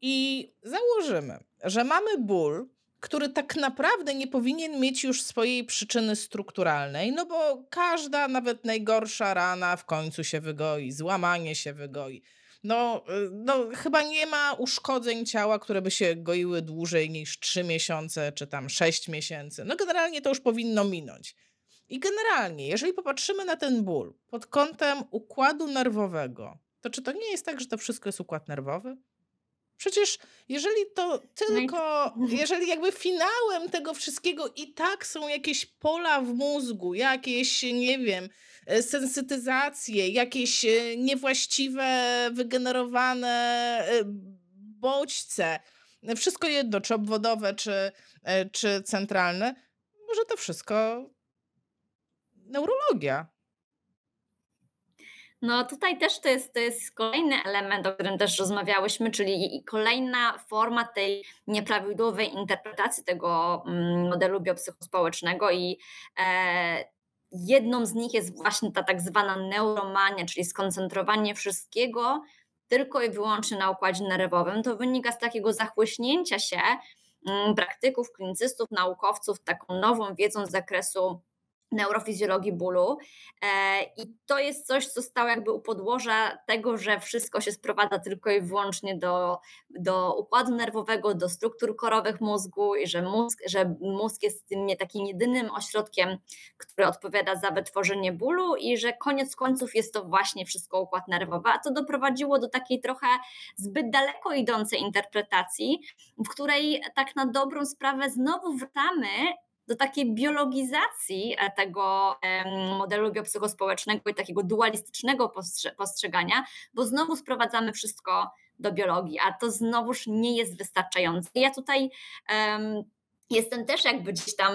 i założymy, że mamy ból, który tak naprawdę nie powinien mieć już swojej przyczyny strukturalnej, no bo każda, nawet najgorsza rana w końcu się wygoi, złamanie się wygoi. No, y, no, chyba nie ma uszkodzeń ciała, które by się goiły dłużej niż 3 miesiące czy tam 6 miesięcy. No, generalnie to już powinno minąć. I generalnie, jeżeli popatrzymy na ten ból pod kątem układu nerwowego, to czy to nie jest tak, że to wszystko jest układ nerwowy? Przecież jeżeli to No tylko, jeżeli jakby finałem tego wszystkiego i tak są jakieś pola w mózgu, jakieś, nie wiem, e, sensytyzacje, jakieś e, niewłaściwe, wygenerowane e, bodźce, wszystko jedno, czy obwodowe, czy, czy centralne, może to wszystko neurologia. No tutaj też to jest, to jest kolejny element, o którym też rozmawiałyśmy, czyli kolejna forma tej nieprawidłowej interpretacji tego mm, modelu biopsychospołecznego i e, jedną z nich jest właśnie ta tak zwana neuromania, czyli skoncentrowanie wszystkiego tylko i wyłącznie na układzie nerwowym. To wynika z takiego zachłyśnięcia się mm, praktyków, klinicystów, naukowców taką nową wiedzą z zakresu neurofizjologii bólu. E, I to jest coś, co stało jakby u podłoża tego, że wszystko się sprowadza tylko i wyłącznie do, do układu nerwowego, do struktur korowych mózgu i że mózg, że mózg jest tym nie takim jedynym ośrodkiem, który odpowiada za wytworzenie bólu i że koniec końców jest to właśnie wszystko układ nerwowy, a to doprowadziło do takiej trochę zbyt daleko idącej interpretacji, w której tak na dobrą sprawę znowu wracamy do takiej biologizacji e, tego modelu biopsychospołecznego i takiego dualistycznego postrzegania, bo znowu sprowadzamy wszystko do biologii, a to znowuż nie jest wystarczające. Ja tutaj um, jestem też jakby gdzieś tam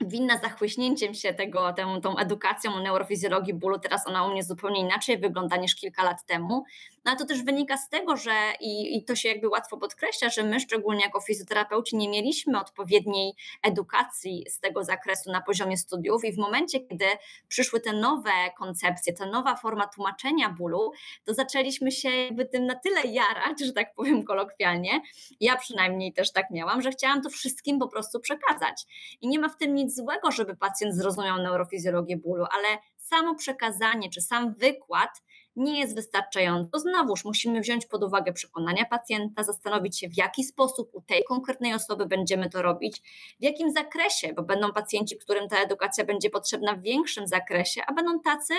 winna zachłyśnięciem się tego, tą, tą edukacją o neurofizjologii bólu. Teraz ona u mnie zupełnie inaczej wygląda niż kilka lat temu. No ale to też wynika z tego, że i, i to się jakby łatwo podkreśla, że my szczególnie jako fizjoterapeuci nie mieliśmy odpowiedniej edukacji z tego zakresu na poziomie studiów i w momencie, kiedy przyszły te nowe koncepcje, ta nowa forma tłumaczenia bólu, to zaczęliśmy się jakby tym na tyle jarać, że tak powiem kolokwialnie. Ja przynajmniej też tak miałam, że chciałam to wszystkim po prostu przekazać. I nie ma w tym nic złego, żeby pacjent zrozumiał neurofizjologię bólu, ale samo przekazanie czy sam wykład nie jest wystarczający. Znowuż musimy wziąć pod uwagę przekonania pacjenta, zastanowić się, w jaki sposób u tej konkretnej osoby będziemy to robić, w jakim zakresie, bo będą pacjenci, którym ta edukacja będzie potrzebna w większym zakresie, a będą tacy,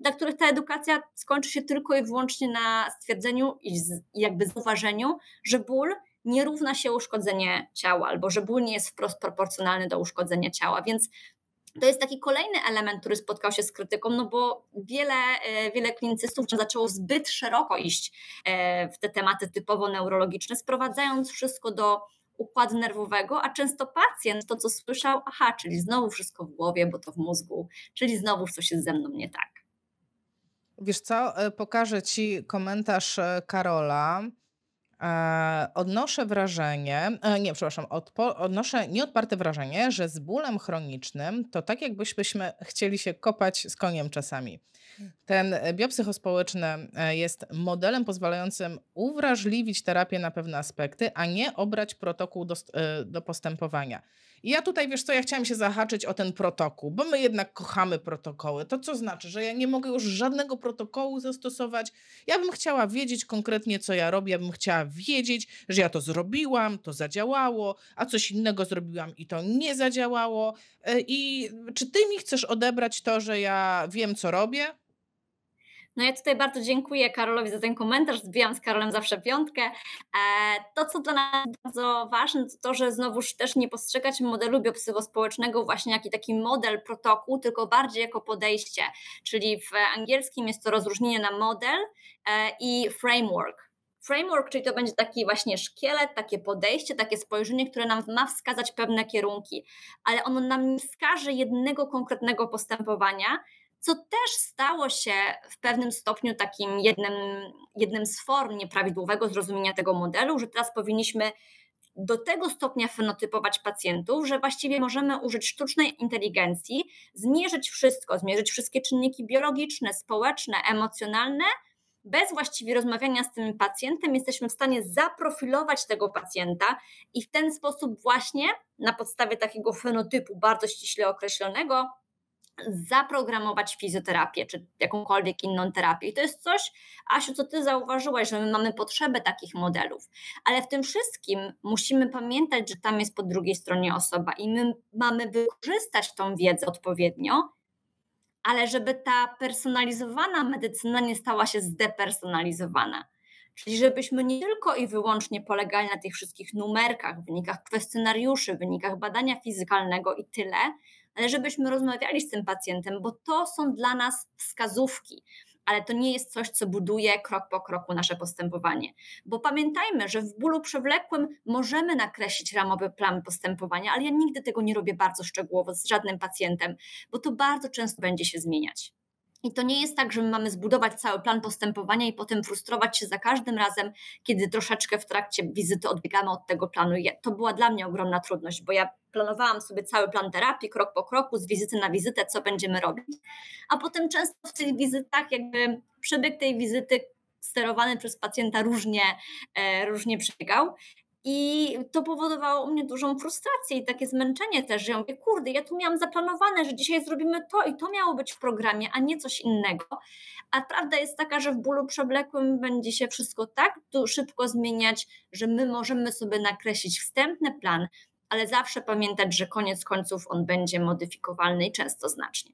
dla których ta edukacja skończy się tylko i wyłącznie na stwierdzeniu i jakby zauważeniu, że ból nie równa się uszkodzenie ciała, albo że ból nie jest wprost proporcjonalny do uszkodzenia ciała. Więc to jest taki kolejny element, który spotkał się z krytyką, no bo wiele, e, wiele klinicystów zaczęło zbyt szeroko iść e, w te tematy typowo neurologiczne, sprowadzając wszystko do układu nerwowego, a często pacjent to, co słyszał, aha, czyli znowu wszystko w głowie, bo to w mózgu, czyli znowu coś jest ze mną nie tak. Wiesz co, e, pokażę Ci komentarz Karola. E, odnoszę wrażenie, e, nie, przepraszam, odpo, odnoszę nieodparte wrażenie, że z bólem chronicznym to tak jakbyśmy chcieli się kopać z koniem czasami. Ten biopsychospołeczny e, jest modelem pozwalającym uwrażliwić terapię na pewne aspekty, a nie obrać protokół do, do postępowania. I ja tutaj, wiesz co, ja chciałam się zahaczyć o ten protokół, bo my jednak kochamy protokoły. To co znaczy, że ja nie mogę już żadnego protokołu zastosować. Ja bym chciała wiedzieć konkretnie, co ja robię. Ja bym chciała wiedzieć, że ja to zrobiłam, to zadziałało, a coś innego zrobiłam i to nie zadziałało. E, I czy ty mi chcesz odebrać to, że ja wiem, co robię? No ja tutaj bardzo dziękuję Karolowi za ten komentarz, zbijam z Karolem zawsze piątkę. E, to, co dla nas bardzo ważne, to to, że znowuż też nie postrzegać modelu biopsychospołecznego właśnie jako taki model, protokół, tylko bardziej jako podejście, czyli w angielskim jest to rozróżnienie na model e, i framework. Framework, czyli to będzie taki właśnie szkielet, takie podejście, takie spojrzenie, które nam ma wskazać pewne kierunki, ale ono nam nie wskaże jednego konkretnego postępowania, co też stało się w pewnym stopniu takim jednym, jednym z form nieprawidłowego zrozumienia tego modelu, że teraz powinniśmy do tego stopnia fenotypować pacjentów, że właściwie możemy użyć sztucznej inteligencji, zmierzyć wszystko, zmierzyć wszystkie czynniki biologiczne, społeczne, emocjonalne. Bez właściwie rozmawiania z tym pacjentem jesteśmy w stanie zaprofilować tego pacjenta i w ten sposób właśnie na podstawie takiego fenotypu bardzo ściśle określonego zaprogramować fizjoterapię czy jakąkolwiek inną terapię. I to jest coś, Asiu, co ty zauważyłaś, że my mamy potrzebę takich modelów, ale w tym wszystkim musimy pamiętać, że tam jest po drugiej stronie osoba i my mamy wykorzystać tą wiedzę odpowiednio, ale żeby ta personalizowana medycyna nie stała się zdepersonalizowana. Czyli żebyśmy nie tylko i wyłącznie polegali na tych wszystkich numerkach, wynikach kwestionariuszy, wynikach badania fizykalnego i tyle, ale żebyśmy rozmawiali z tym pacjentem, bo to są dla nas wskazówki ale to nie jest coś, co buduje krok po kroku nasze postępowanie. Bo pamiętajmy, że w bólu przewlekłym możemy nakreślić ramowy plan postępowania, ale ja nigdy tego nie robię bardzo szczegółowo z żadnym pacjentem, bo to bardzo często będzie się zmieniać. I to nie jest tak, że my mamy zbudować cały plan postępowania i potem frustrować się za każdym razem, kiedy troszeczkę w trakcie wizyty odbiegamy od tego planu. To była dla mnie ogromna trudność, bo ja planowałam sobie cały plan terapii, krok po kroku, z wizyty na wizytę, co będziemy robić. A potem często w tych wizytach, jakby przebieg tej wizyty sterowany przez pacjenta różnie, e, różnie przebiegał. I to powodowało u mnie dużą frustrację i takie zmęczenie też, że ja mówię, kurde, ja tu miałam zaplanowane, że dzisiaj zrobimy to i to miało być w programie, a nie coś innego. A prawda jest taka, że w bólu przewlekłym będzie się wszystko tak szybko zmieniać, że my możemy sobie nakreślić wstępny plan, ale zawsze pamiętać, że koniec końców on będzie modyfikowalny i często znacznie.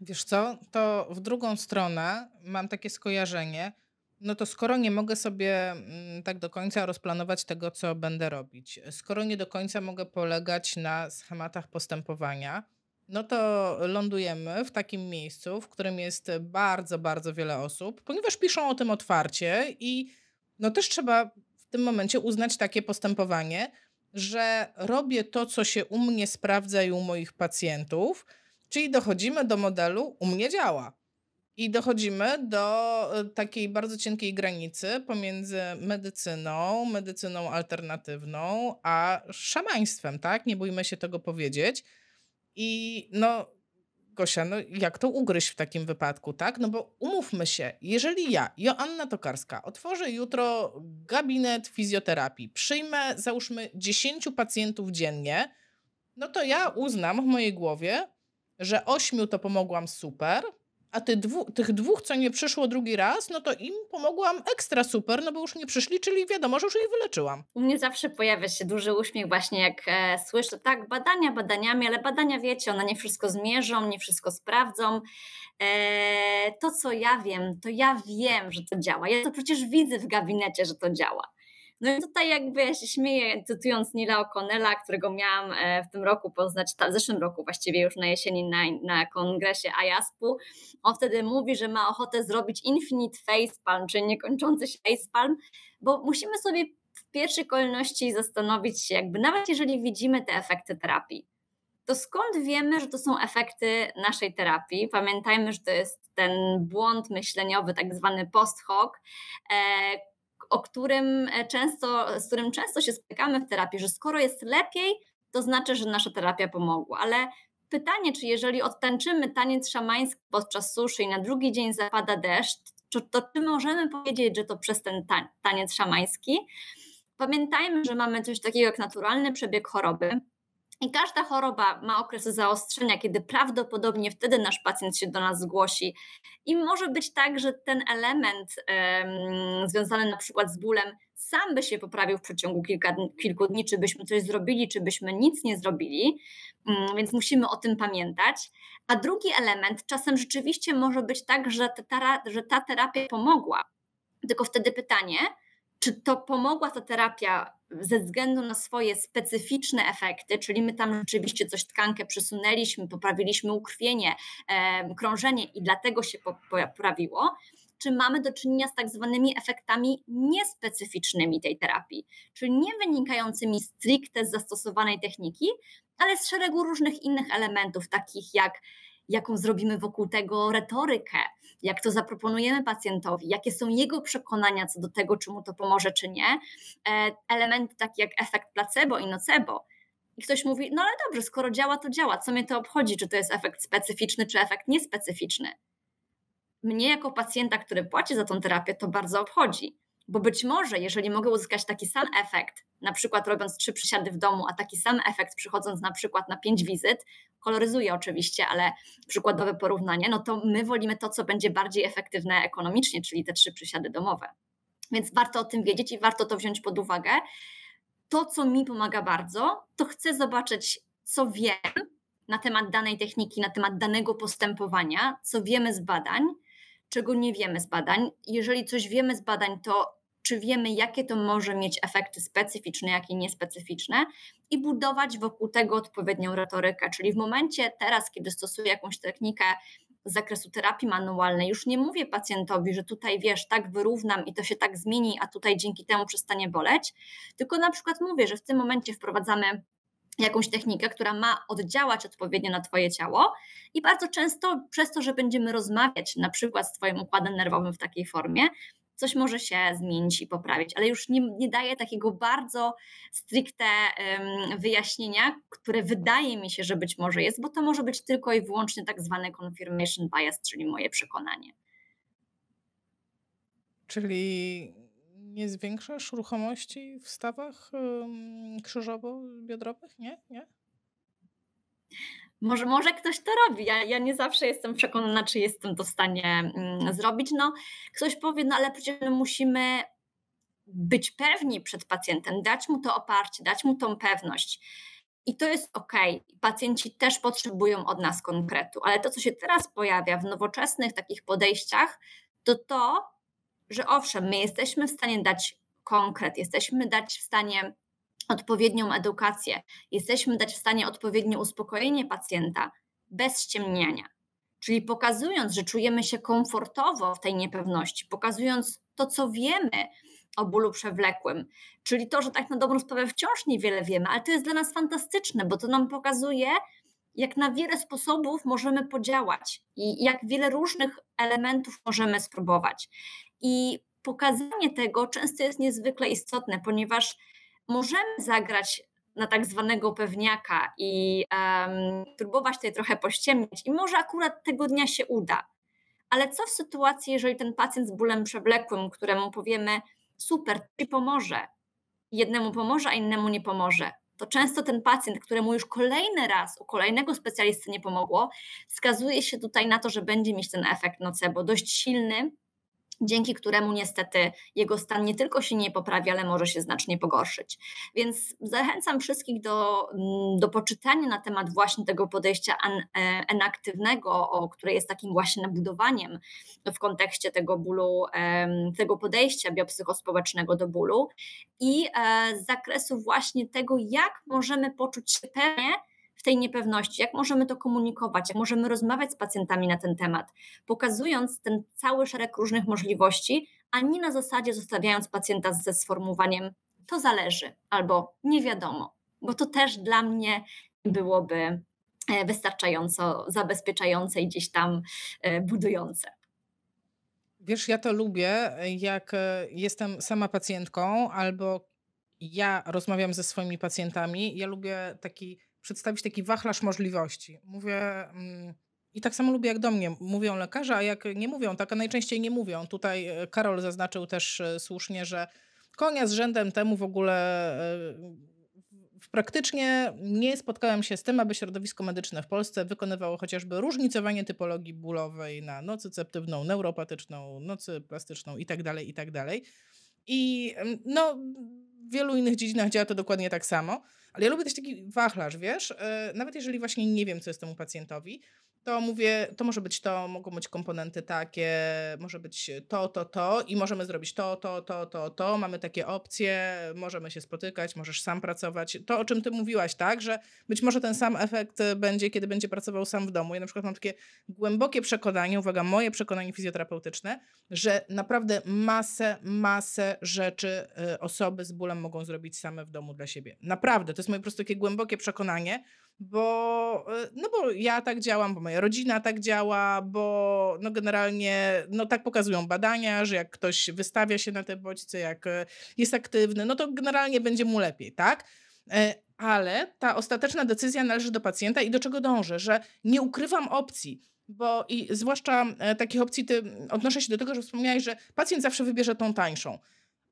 Wiesz co, to w drugą stronę mam takie skojarzenie, no to skoro nie mogę sobie mm, tak do końca rozplanować tego, co będę robić, skoro nie do końca mogę polegać na schematach postępowania, no to lądujemy w takim miejscu, w którym jest bardzo, bardzo wiele osób, ponieważ piszą o tym otwarcie i no też trzeba w tym momencie uznać takie postępowanie, że robię to, co się u mnie sprawdza i u moich pacjentów, czyli dochodzimy do modelu u mnie działa. I dochodzimy do e, takiej bardzo cienkiej granicy pomiędzy medycyną, medycyną alternatywną, a szamaństwem, tak? Nie bójmy się tego powiedzieć. I no, Gosia, no jak to ugryźć w takim wypadku, tak? No bo umówmy się, jeżeli ja, Joanna Tokarska, otworzę jutro gabinet fizjoterapii, przyjmę załóżmy 10 pacjentów dziennie, no to ja uznam w mojej głowie, że 8 to pomogłam super, a ty dwu, tych dwóch, co nie przyszło drugi raz, no to im pomogłam ekstra super, no bo już nie przyszli, czyli wiadomo, że już ich wyleczyłam. U mnie zawsze pojawia się duży uśmiech właśnie jak e, słyszę, tak, badania badaniami, ale badania wiecie, one nie wszystko zmierzą, nie wszystko sprawdzą. E, to, co ja wiem, to ja wiem, że to działa. Ja to przecież widzę w gabinecie, że to działa. No i tutaj jakby ja się śmieję, cytując Nila O'Connella, którego miałam e, w tym roku poznać, w zeszłym roku właściwie już na jesieni na, na kongresie IASP-u. On wtedy mówi, że ma ochotę zrobić infinite facepalm, czyli niekończący się facepalm, bo musimy sobie w pierwszej kolejności zastanowić się, jakby nawet jeżeli widzimy te efekty terapii, to skąd wiemy, że to są efekty naszej terapii? Pamiętajmy, że to jest ten błąd myśleniowy, tak zwany post hoc, e, o którym e, często, z którym często się spotykamy w terapii, że skoro jest lepiej, to znaczy, że nasza terapia pomogła. Ale pytanie, czy jeżeli odtańczymy taniec szamański podczas suszy i na drugi dzień zapada deszcz, to, to czy możemy powiedzieć, że to przez ten taniec szamański? Pamiętajmy, że mamy coś takiego jak naturalny przebieg choroby, i każda choroba ma okresy zaostrzenia, kiedy prawdopodobnie wtedy nasz pacjent się do nas zgłosi. I może być tak, że ten element um, związany na przykład z bólem sam by się poprawił w przeciągu kilka, kilku dni, czy byśmy coś zrobili, czy byśmy nic nie zrobili, um, więc musimy o tym pamiętać. A drugi element, czasem rzeczywiście może być tak, że ta, że ta terapia pomogła. Tylko wtedy pytanie, czy to pomogła ta terapia ze względu na swoje specyficzne efekty, czyli my tam rzeczywiście coś tkankę przesunęliśmy, poprawiliśmy ukrwienie, krążenie i dlatego się poprawiło, czy mamy do czynienia z tak zwanymi efektami niespecyficznymi tej terapii, czyli nie wynikającymi stricte z zastosowanej techniki, ale z szeregu różnych innych elementów, takich jak jaką zrobimy wokół tego retorykę, jak to zaproponujemy pacjentowi, jakie są jego przekonania co do tego, czy mu to pomoże, czy nie. E, elementy takie jak efekt placebo i nocebo. I ktoś mówi, no ale dobrze, skoro działa, to działa. Co mnie to obchodzi, czy to jest efekt specyficzny, czy efekt niespecyficzny? mnie jako pacjenta, który płaci za tą terapię, to bardzo obchodzi. Bo być może, jeżeli mogę uzyskać taki sam efekt, na przykład robiąc trzy przysiady w domu, a taki sam efekt przychodząc na przykład na pięć wizyt, koloryzuję oczywiście, ale przykładowe porównanie, no to my wolimy to, co będzie bardziej efektywne ekonomicznie, czyli te trzy przysiady domowe. Więc warto o tym wiedzieć i warto to wziąć pod uwagę. To, co mi pomaga bardzo, to chcę zobaczyć, co wiem na temat danej techniki, na temat danego postępowania, co wiemy z badań, czego nie wiemy z badań. Jeżeli coś wiemy z badań, to czy wiemy, jakie to może mieć efekty specyficzne, jakie niespecyficzne, i budować wokół tego odpowiednią retorykę. Czyli w momencie teraz, kiedy stosuję jakąś technikę z zakresu terapii manualnej, już nie mówię pacjentowi, że tutaj wiesz, tak wyrównam i to się tak zmieni, a tutaj dzięki temu przestanie boleć, tylko na przykład mówię, że w tym momencie wprowadzamy jakąś technikę, która ma oddziałać odpowiednio na Twoje ciało. I bardzo często przez to, że będziemy rozmawiać na przykład z Twoim układem nerwowym w takiej formie, coś może się zmienić i poprawić, ale już nie, nie daje takiego bardzo stricte wyjaśnienia, które wydaje mi się, że być może jest, bo to może być tylko i wyłącznie tak zwany confirmation bias, czyli moje przekonanie. Czyli nie zwiększasz ruchomości w stawach krzyżowo-biodrowych? Nie? Nie? Może, może ktoś to robi. Ja, ja nie zawsze jestem przekonana, czy jestem to w stanie mm, zrobić. No, ktoś powie, no ale przecież my musimy być pewni przed pacjentem, dać mu to oparcie, dać mu tą pewność. I to jest ok. Pacjenci też potrzebują od nas konkretu, ale to, co się teraz pojawia w nowoczesnych takich podejściach, to to, że owszem, my jesteśmy w stanie dać konkret, jesteśmy dać w stanie odpowiednią edukację, jesteśmy dać w stanie odpowiednie uspokojenie pacjenta bez ściemniania. Czyli pokazując, że czujemy się komfortowo w tej niepewności, pokazując to, co wiemy o bólu przewlekłym, czyli to, że tak na dobrą sprawę wciąż niewiele wiemy, ale to jest dla nas fantastyczne, bo to nam pokazuje, jak na wiele sposobów możemy podziałać i jak wiele różnych elementów możemy spróbować. I pokazanie tego często jest niezwykle istotne, ponieważ możemy zagrać na tak zwanego pewniaka i um, próbować tutaj trochę pościemnić i może akurat tego dnia się uda. Ale co w sytuacji, jeżeli ten pacjent z bólem przewlekłym, któremu powiemy super, ci pomoże, jednemu pomoże, a innemu nie pomoże, to często ten pacjent, któremu już kolejny raz u kolejnego specjalisty nie pomogło, wskazuje się tutaj na to, że będzie mieć ten efekt nocebo dość silny, dzięki któremu niestety jego stan nie tylko się nie poprawi, ale może się znacznie pogorszyć. Więc zachęcam wszystkich do, mm, do poczytania na temat właśnie tego podejścia e, enaktywnego, o, które jest takim właśnie nabudowaniem w kontekście tego bólu, tego podejścia biopsychospołecznego do bólu i e, z zakresu właśnie tego, jak możemy poczuć się pewnie, w tej niepewności, jak możemy to komunikować, jak możemy rozmawiać z pacjentami na ten temat, pokazując ten cały szereg różnych możliwości, a nie na zasadzie zostawiając pacjenta ze sformułowaniem to zależy albo nie wiadomo, bo to też dla mnie byłoby e, wystarczająco zabezpieczające i gdzieś tam e, budujące. Wiesz, ja to lubię, jak e, jestem sama pacjentką albo ja rozmawiam ze swoimi pacjentami. Ja lubię taki przedstawić taki wachlarz możliwości. Mówię. Mm, I tak samo lubię, jak do mnie mówią lekarze, a jak nie mówią, tak a najczęściej nie mówią. Tutaj e, Karol zaznaczył też e, słusznie, że konia z rzędem temu w ogóle e, praktycznie nie spotkałem się z tym, aby środowisko medyczne w Polsce wykonywało chociażby różnicowanie typologii bólowej na nocyceptywną, neuropatyczną, nocyplastyczną itd., tak itd. I tak mm, no, w wielu innych dziedzinach działa to dokładnie tak samo. Ale ja lubię też taki wachlarz, wiesz? E, nawet jeżeli właśnie nie wiem, co jest temu pacjentowi, to mówię, to może być to, mogą być komponenty takie, może być to, to, to i możemy zrobić to, to, to, to, to. Mamy takie opcje, możemy się spotykać, możesz sam pracować. To, o czym ty mówiłaś, tak, że być może ten sam efekt będzie, kiedy będzie pracował sam w domu. Ja na przykład mam takie głębokie przekonanie, uwaga, moje przekonanie fizjoterapeutyczne, że naprawdę masę, masę rzeczy y, osoby z bólem mogą zrobić same w domu dla siebie. Naprawdę, to jest moje po prostu takie głębokie przekonanie, bo, e, no bo ja tak działam, bo moja rodzina tak działa, bo no generalnie no tak pokazują badania, że jak ktoś wystawia się na te bodźce, jak e, jest aktywny, no to generalnie będzie mu lepiej, tak? E, ale ta ostateczna decyzja należy do pacjenta i do czego dążę, że nie ukrywam opcji. bo i zwłaszcza e, takich opcji, ty, odnoszę się do tego, że wspomniałeś, że pacjent zawsze wybierze tą tańszą,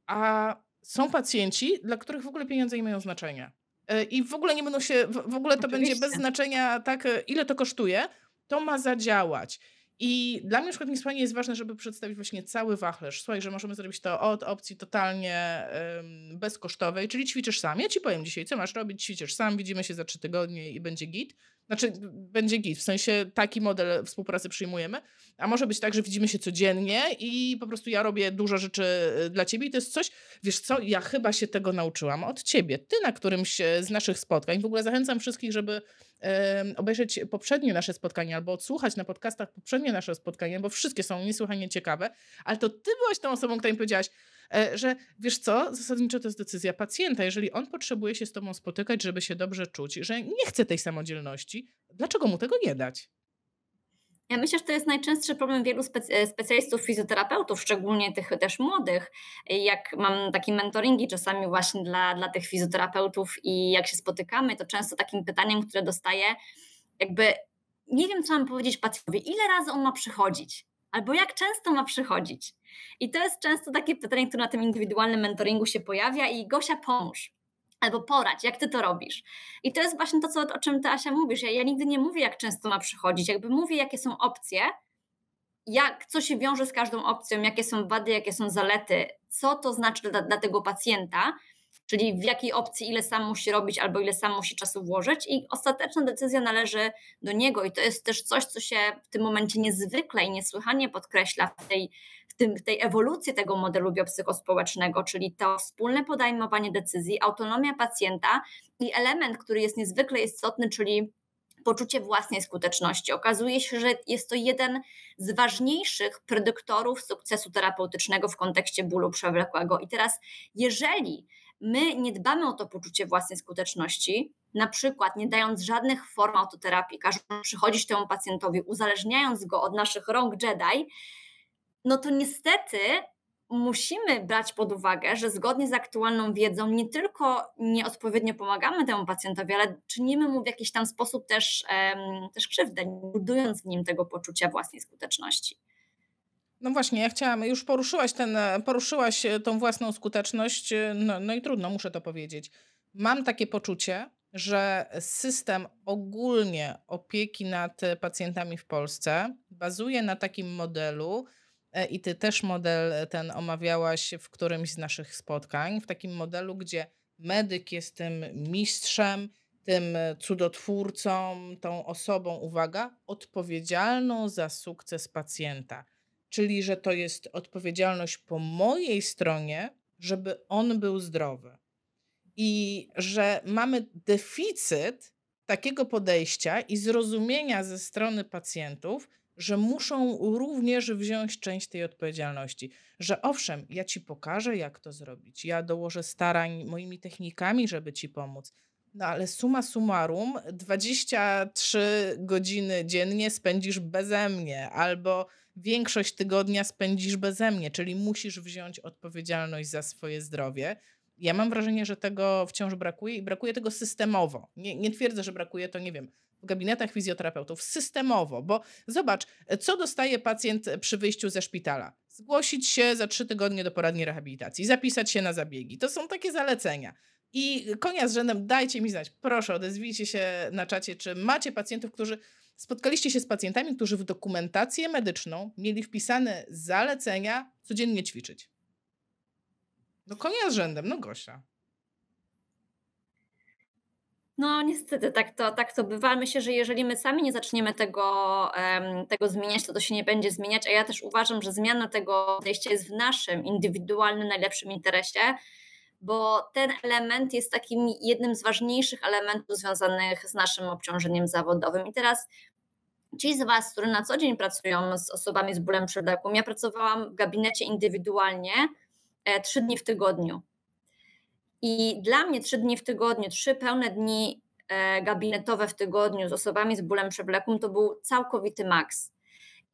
a są pacjenci, dla których w ogóle pieniądze nie mają znaczenia. E, I w ogóle nie będą się, w ogóle to Oczywiście. będzie bez znaczenia, tak, e, ile to kosztuje, to ma zadziałać. I dla mnie na przykład niesłychanie jest ważne, żeby przedstawić właśnie cały wachlarz. Słuchaj, że możemy zrobić to od opcji totalnie um, bezkosztowej, czyli ćwiczysz sam. Ja ci powiem dzisiaj, co masz robić, ćwiczysz sam, widzimy się za trzy tygodnie i będzie git. Znaczy, będzie git, w sensie taki model współpracy przyjmujemy. A może być tak, że widzimy się codziennie i po prostu ja robię dużo rzeczy y, dla ciebie i to jest coś, wiesz co, ja chyba się tego nauczyłam od ciebie. Ty na którymś z naszych spotkań, w ogóle zachęcam wszystkich, żeby obejrzeć poprzednie nasze spotkanie albo odsłuchać na podcastach poprzednie nasze spotkanie, bo wszystkie są niesłychanie ciekawe, ale to ty byłaś tą osobą, która mi powiedziałaś, że wiesz co, zasadniczo to jest decyzja pacjenta. Jeżeli on potrzebuje się z tobą spotykać, żeby się dobrze czuć, że nie chce tej samodzielności, dlaczego mu tego nie dać? Ja myślę, że to jest najczęstszy problem wielu e, specjalistów fizjoterapeutów, szczególnie tych też młodych. Jak mam takie mentoringi czasami właśnie dla, dla tych fizjoterapeutów i jak się spotykamy, to często takim pytaniem, które dostaję, jakby nie wiem, co mam powiedzieć pacjentowi, ile razy on ma przychodzić, albo jak często ma przychodzić. I to jest często takie pytanie, które na tym indywidualnym mentoringu się pojawia i Gosia pomóż albo poradź, jak ty to robisz. I to jest właśnie to, co, o czym ty, Asia, mówisz. Ja, ja nigdy nie mówię, jak często ma przychodzić, jakby mówię, jakie są opcje, jak, co się wiąże z każdą opcją, jakie są wady, jakie są zalety, co to znaczy dla, dla tego pacjenta, czyli w jakiej opcji ile sam musi robić albo ile sam musi czasu włożyć i ostateczna decyzja należy do niego i to jest też coś, co się w tym momencie niezwykle i niesłychanie podkreśla w tej, w tym, w tej ewolucji tego modelu biopsykospołecznego, czyli to wspólne podejmowanie decyzji, autonomia pacjenta i element, który jest niezwykle istotny, czyli poczucie własnej skuteczności. Okazuje się, że jest to jeden z ważniejszych predyktorów sukcesu terapeutycznego w kontekście bólu przewlekłego. I teraz, jeżeli my nie dbamy o to poczucie własnej skuteczności, na przykład nie dając żadnych form autoterapii, każąc przychodzić temu pacjentowi, uzależniając go od naszych rąk Jedi, no to niestety musimy brać pod uwagę, że zgodnie z aktualną wiedzą nie tylko nieodpowiednio pomagamy temu pacjentowi, ale czynimy mu w jakiś tam sposób też, um, też krzywdę, budując w nim tego poczucia własnej skuteczności. No właśnie, ja chciałam, już poruszyłaś, ten, poruszyłaś e, tą własną skuteczność, e, no, no i trudno, muszę to powiedzieć. Mam takie poczucie, że system ogólnie opieki nad pacjentami w Polsce bazuje na takim modelu, e, i ty też model ten omawiałaś w którymś z naszych spotkań, w takim modelu, gdzie medyk jest tym mistrzem, tym cudotwórcą, tą osobą, uwaga, odpowiedzialną za sukces pacjenta czyli że to jest odpowiedzialność po mojej stronie, żeby on był zdrowy. I że mamy deficyt takiego podejścia i zrozumienia ze strony pacjentów, że muszą również wziąć część tej odpowiedzialności. Że owszem, ja ci pokażę, jak to zrobić, ja dołożę starań moimi technikami, żeby ci pomóc. No ale suma summarum, 23 godziny dziennie spędzisz beze mnie, albo większość tygodnia spędzisz beze mnie, czyli musisz wziąć odpowiedzialność za swoje zdrowie. Ja mam wrażenie, że tego wciąż brakuje i brakuje tego systemowo. Nie, nie twierdzę, że brakuje to, nie wiem, w gabinetach fizjoterapeutów, systemowo, bo zobacz, co dostaje pacjent przy wyjściu ze szpitala. Zgłosić się za trzy tygodnie do poradni rehabilitacji, zapisać się na zabiegi. To są takie zalecenia. I konia z rzędem, dajcie mi znać, proszę, odezwijcie się na czacie, czy macie pacjentów, którzy Spotkaliście się z pacjentami, którzy w dokumentację medyczną mieli wpisane zalecenia codziennie ćwiczyć. No konia z rzędem, no Gosia. No niestety tak to, tak to bywa. Myślę, że jeżeli my sami nie zaczniemy tego, tego zmieniać, to to się nie będzie zmieniać, a ja też uważam, że zmiana tego podejścia jest w naszym indywidualnym, najlepszym interesie, bo ten element jest takim jednym z ważniejszych elementów związanych z naszym obciążeniem zawodowym. I teraz ci z Was, którzy na co dzień pracują z osobami z bólem przedewką, ja pracowałam w gabinecie indywidualnie e, trzy dni w tygodniu. I dla mnie trzy dni w tygodniu, trzy pełne dni e, gabinetowe w tygodniu z osobami z bólem przewlekłym to był całkowity maks.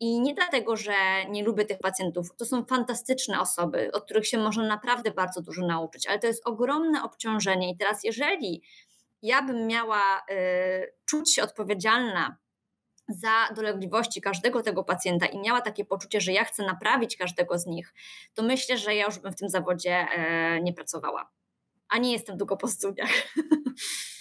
I nie dlatego, że nie lubię tych pacjentów. To są fantastyczne osoby, od których się można naprawdę bardzo dużo nauczyć, ale to jest ogromne obciążenie. I teraz, jeżeli ja bym miała y, czuć się odpowiedzialna za dolegliwości każdego tego pacjenta i miała takie poczucie, że ja chcę naprawić każdego z nich, to myślę, że ja już bym w tym zawodzie e, nie pracowała. A nie jestem tylko po studiach.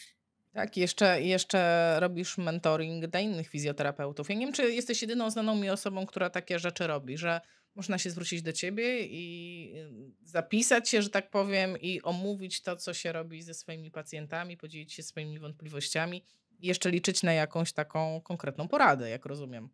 Tak, jeszcze, jeszcze robisz mentoring dla innych fizjoterapeutów. Ja nie wiem, czy jesteś jedyną znaną mi osobą, która takie rzeczy robi, że można się zwrócić do ciebie i y, zapisać się, że tak powiem, i omówić to, co się robi ze swoimi pacjentami, podzielić się swoimi wątpliwościami i jeszcze liczyć na jakąś taką konkretną poradę, jak rozumiem.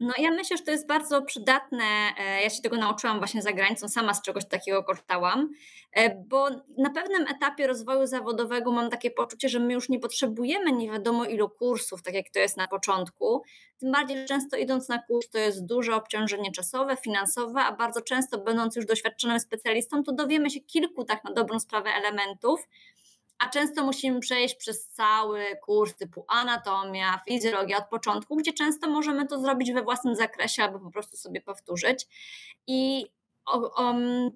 No ja myślę, że to jest bardzo przydatne. E, ja się tego nauczyłam właśnie za granicą, sama z czegoś takiego korzystałam, e, bo na pewnym etapie rozwoju zawodowego mam takie poczucie, że my już nie potrzebujemy nie wiadomo ilu kursów, tak jak to jest na początku. Tym bardziej, często idąc na kurs to jest duże obciążenie czasowe, finansowe, a bardzo często będąc już doświadczonym specjalistą, to dowiemy się kilku tak na dobrą sprawę elementów, a często musimy przejść przez cały kurs typu anatomia, fizjologia od początku, gdzie często możemy to zrobić we własnym zakresie albo po prostu sobie powtórzyć. I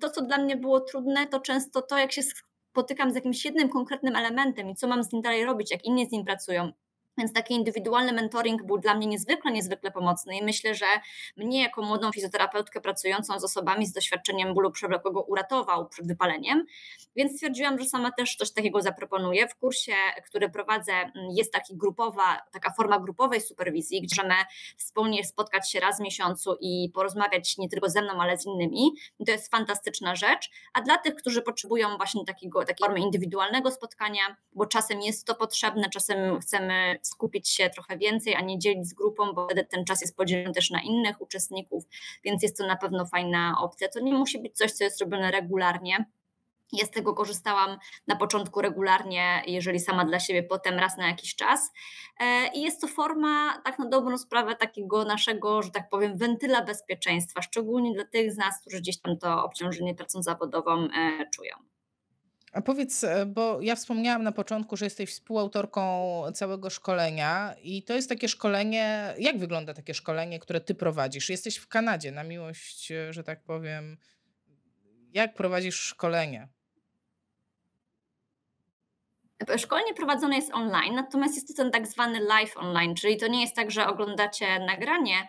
to, co dla mnie było trudne, to często to, jak się spotykam z jakimś jednym konkretnym elementem i co mam z nim dalej robić, jak inni z nim pracują, więc taki indywidualny mentoring był dla mnie niezwykle, niezwykle pomocny i myślę, że mnie jako młodą fizjoterapeutkę pracującą z osobami z doświadczeniem bólu przewlekłego uratował przed wypaleniem, więc stwierdziłam, że sama też coś takiego zaproponuję. W kursie, który prowadzę mm, jest taki grupowa, taka forma grupowej superwizji, gdzie możemy wspólnie spotkać się raz w miesiącu i porozmawiać nie tylko ze mną, ale z innymi. I to jest fantastyczna rzecz, a dla tych, którzy potrzebują właśnie takiego, takiej formy indywidualnego spotkania, bo czasem jest to potrzebne, czasem chcemy skupić się trochę więcej, a nie dzielić z grupą, bo wtedy ten czas jest podzielony też na innych uczestników, więc jest to na pewno fajna opcja. To nie musi być coś, co jest robione regularnie. Ja z tego korzystałam na początku regularnie, jeżeli sama dla siebie, potem raz na jakiś czas. E, I jest to forma, tak na dobrą sprawę, takiego naszego, że tak powiem, wentyla bezpieczeństwa, szczególnie dla tych z nas, którzy gdzieś tam to obciążenie pracą zawodową e, czują. A powiedz, e, bo ja wspomniałam na początku, że jesteś współautorką całego szkolenia i to jest takie szkolenie, jak wygląda takie szkolenie, które ty prowadzisz? Jesteś w Kanadzie, na miłość, e, że tak powiem. Jak prowadzisz szkolenie? Szkolenie prowadzone jest online, natomiast jest to ten tak zwany live online, czyli to nie jest tak, że oglądacie nagranie,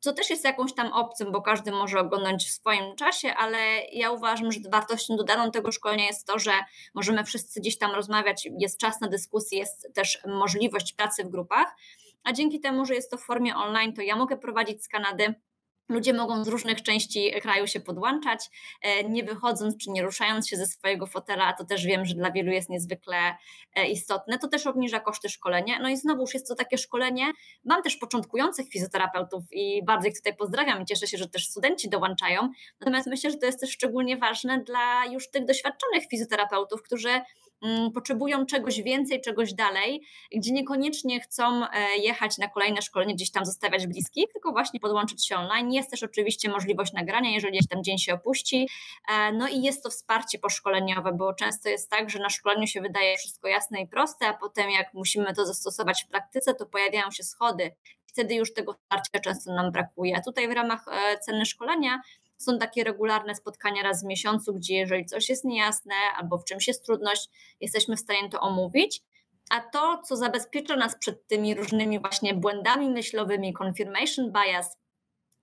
co też jest jakąś tam opcją, bo każdy może oglądać w swoim czasie, ale ja uważam, że wartością dodaną tego szkolenia jest to, że możemy wszyscy gdzieś tam rozmawiać, jest czas na dyskusję, jest też możliwość pracy w grupach, a dzięki temu, że jest to w formie online, to ja mogę prowadzić z Kanady Ludzie mogą z różnych części kraju się podłączać, e, nie wychodząc czy nie ruszając się ze swojego fotela, to też wiem, że dla wielu jest niezwykle e, istotne. To też obniża koszty szkolenia. No i znowuż jest to takie szkolenie. Mam też początkujących fizjoterapeutów i bardzo ich tutaj pozdrawiam i cieszę się, że też studenci dołączają. Natomiast myślę, że to jest też szczególnie ważne dla już tych doświadczonych fizjoterapeutów, którzy potrzebują czegoś więcej, czegoś dalej, gdzie niekoniecznie chcą e, jechać na kolejne szkolenie, gdzieś tam zostawiać bliskich, tylko właśnie podłączyć się online. Jest też oczywiście możliwość nagrania, jeżeli tam dzień się opuści. E, no i jest to wsparcie poszkoleniowe, bo często jest tak, że na szkoleniu się wydaje wszystko jasne i proste, a potem jak musimy to zastosować w praktyce, to pojawiają się schody. Wtedy już tego wsparcia często nam brakuje. A tutaj w ramach e, ceny szkolenia są takie regularne spotkania raz w miesiącu, gdzie jeżeli coś jest niejasne albo w czymś jest trudność, jesteśmy w stanie to omówić. A to, co zabezpiecza nas przed tymi różnymi właśnie błędami myślowymi, confirmation bias,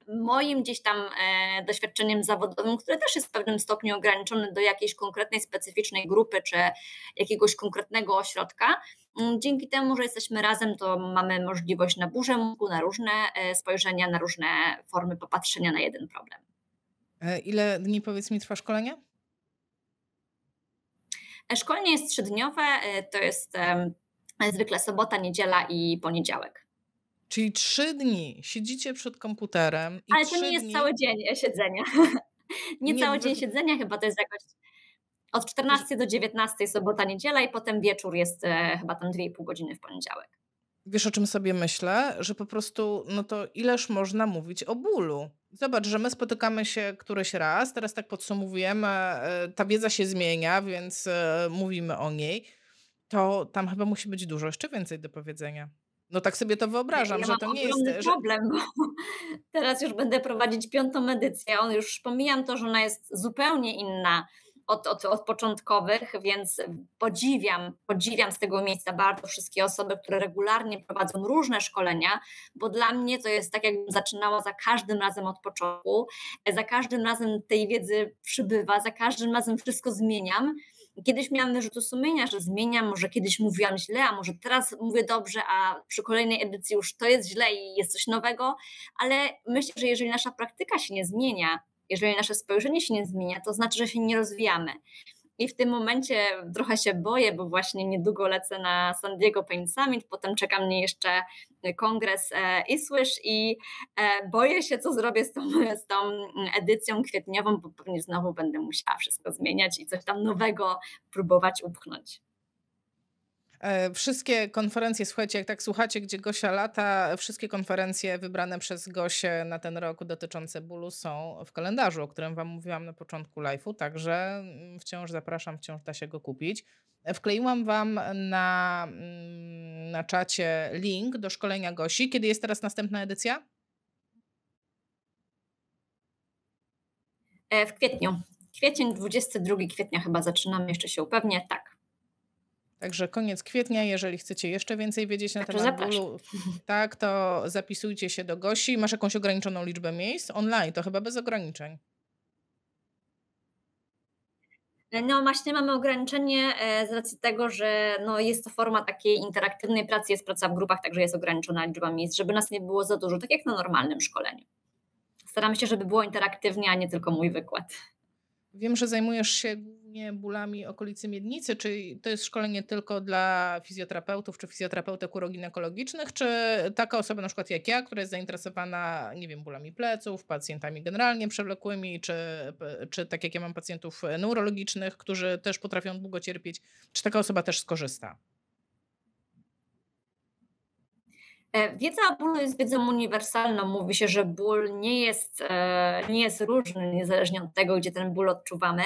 moim gdzieś tam e, doświadczeniem zawodowym, które też jest w pewnym stopniu ograniczone do jakiejś konkretnej, specyficznej grupy czy jakiegoś konkretnego ośrodka. Mm, dzięki temu, że jesteśmy razem, to mamy możliwość na burzę mózgu, na różne e, spojrzenia, na różne formy popatrzenia na jeden problem. E, ile dni, powiedz mi, trwa szkolenie? E, szkolenie jest trzydniowe, e, to jest zwykle sobota, niedziela i poniedziałek. Czyli trzy dni siedzicie przed komputerem. Ale to nie jest dni... cały dzień siedzenia. nie, nie cały dzień siedzenia, chyba to jest jakoś od 14 do 19 sobota, niedziela i potem wieczór jest chyba tam 2,5 godziny w poniedziałek. Wiesz, o czym sobie myślę? Że po prostu, no to ileż można mówić o bólu? Zobacz, że my spotykamy się któryś raz, teraz tak podsumowujemy, e, ta wiedza się zmienia, więc e, mówimy o niej. To tam chyba musi być dużo jeszcze więcej do powiedzenia. No tak sobie to wyobrażam, ja że to nie jest. Że... problem, bo teraz już będę prowadzić piątą edycję. On już pomijam to, że ona jest zupełnie inna od, od, od początkowych, więc podziwiam, podziwiam z tego miejsca bardzo wszystkie osoby, które regularnie prowadzą różne szkolenia, bo dla mnie to jest tak, jakbym zaczynała za każdym razem od początku, za każdym razem tej wiedzy przybywa, za każdym razem wszystko zmieniam. Kiedyś miałam wyrzutu sumienia, że zmieniam, może kiedyś mówiłam źle, a może teraz mówię dobrze, a przy kolejnej edycji już to jest źle i jest coś nowego, ale myślę, że jeżeli nasza praktyka się nie zmienia, jeżeli nasze spojrzenie się nie zmienia, to znaczy, że się nie rozwijamy. I w tym momencie trochę się boję, bo właśnie niedługo lecę na San Diego Paint Summit, potem czeka mnie jeszcze kongres e, ISWISH i e, boję się, co zrobię z tą, z tą edycją kwietniową, bo pewnie znowu będę musiała wszystko zmieniać i coś tam nowego próbować upchnąć. E, wszystkie konferencje, słuchajcie, jak tak słuchacie, gdzie Gosia lata, wszystkie konferencje wybrane przez Gosię na ten rok dotyczące bólu są w kalendarzu, o którym Wam mówiłam na początku live'u, także mm, wciąż zapraszam, wciąż da się go kupić. Wkleiłam Wam na, mm, na czacie link do szkolenia Gosi. Kiedy jest teraz następna edycja? E, w kwietniu. Kwiecień, 22 kwietnia chyba zaczynamy, jeszcze się upewnię, tak. Także koniec kwietnia, jeżeli chcecie jeszcze więcej wiedzieć na temat bólu, tak, to zapisujcie się do Gosi. Masz jakąś ograniczoną liczbę miejsc? Online, to chyba bez ograniczeń. No właśnie mamy ograniczenie e, z racji tego, że no jest to forma takiej interaktywnej pracy, jest praca w grupach, także jest ograniczona liczba miejsc, żeby nas nie było za dużo, tak jak na normalnym szkoleniu. Staramy się, żeby było interaktywnie, a nie tylko mój wykład. Wiem, że zajmujesz się głównie bólami okolicy miednicy. Czy to jest szkolenie tylko dla fizjoterapeutów czy fizjoterapeutek uroginekologicznych, czy taka osoba na przykład jak ja, która jest zainteresowana, nie wiem, bólami pleców, pacjentami generalnie przewlekłymi, czy, czy tak jak ja mam pacjentów neurologicznych, którzy też potrafią długo cierpieć, czy taka osoba też skorzysta? E, wiedza o bólu jest wiedzą uniwersalną. Mówi się, że ból nie jest, e, nie jest różny, niezależnie od tego, gdzie ten ból odczuwamy.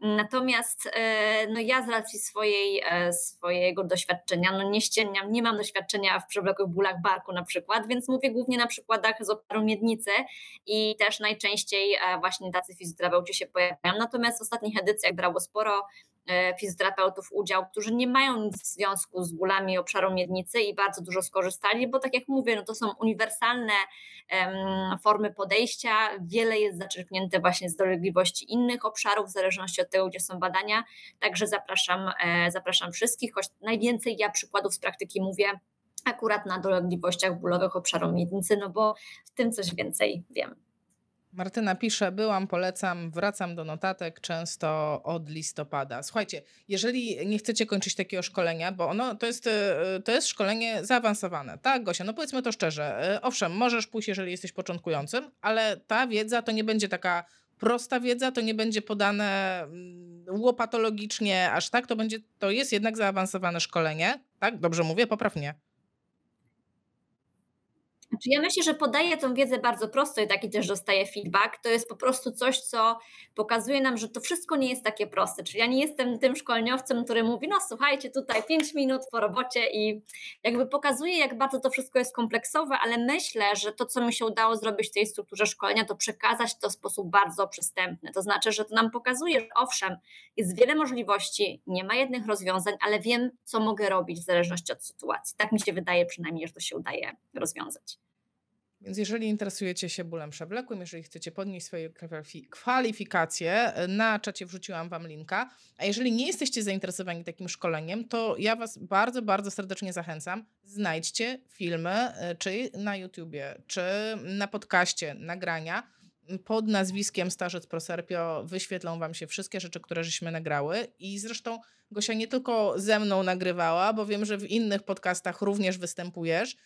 Natomiast e, no ja z racji swojej, swojego doświadczenia, no nie ściemniam, nie mam doświadczenia w przewlekłych bólach barku na przykład, więc mówię głównie na przykładach z oparu miednicy i też najczęściej właśnie tacy fizjoterapeuci się pojawiają. Natomiast w ostatnich edycjach brało sporo E, fizjoterapeutów udział, którzy nie mają nic w związku z bólami obszaru miednicy i bardzo dużo skorzystali, bo tak jak mówię, no to są uniwersalne um, formy podejścia, wiele jest zaczerpnięte właśnie z dolegliwości innych obszarów, w zależności od tego, gdzie są badania, także zapraszam, e, zapraszam wszystkich, choć najwięcej ja przykładów z praktyki mówię akurat na dolegliwościach bólowych obszaru miednicy, no bo w tym coś więcej wiem. Martyna pisze, byłam, polecam, wracam do notatek często od listopada. Słuchajcie, jeżeli nie chcecie kończyć takiego szkolenia, bo ono to jest, e, to jest szkolenie zaawansowane, tak Gosia? No powiedzmy to szczerze. E, owszem, możesz pójść, jeżeli jesteś początkującym, ale ta wiedza to nie będzie taka prosta wiedza, to nie będzie podane mm, łopatologicznie aż tak, to będzie, to jest jednak zaawansowane szkolenie, tak? Dobrze mówię? Poprawnie. Znaczy ja myślę, że podaję tą wiedzę bardzo prosto i taki też dostaję feedback. To jest po prostu coś, co pokazuje nam, że to wszystko nie jest takie proste. Czyli ja nie jestem tym szkoleniowcem, który mówi, no słuchajcie, tutaj 5 minut po robocie i jakby pokazuje, jak bardzo to wszystko jest kompleksowe, ale myślę, że to, co mi się udało zrobić w tej strukturze szkolenia, to przekazać to w sposób bardzo przystępny. To znaczy, że to nam pokazuje, że owszem, jest wiele możliwości, nie ma jednych rozwiązań, ale wiem, co mogę robić w zależności od sytuacji. Tak mi się wydaje przynajmniej, że to się udaje rozwiązać. Więc jeżeli interesujecie się bólem przewlekłym, jeżeli chcecie podnieść swoje kwalifikacje, na czacie wrzuciłam Wam linka. A jeżeli nie jesteście zainteresowani takim szkoleniem, to ja Was bardzo, bardzo serdecznie zachęcam. Znajdźcie filmy, e, czy na YouTubie, czy na podcaście, nagrania pod nazwiskiem Starzec Proserpio wyświetlą Wam się wszystkie rzeczy, które żeśmy nagrały. I zresztą Gosia nie tylko ze mną nagrywała, bo wiem, że w innych podcastach również występujesz.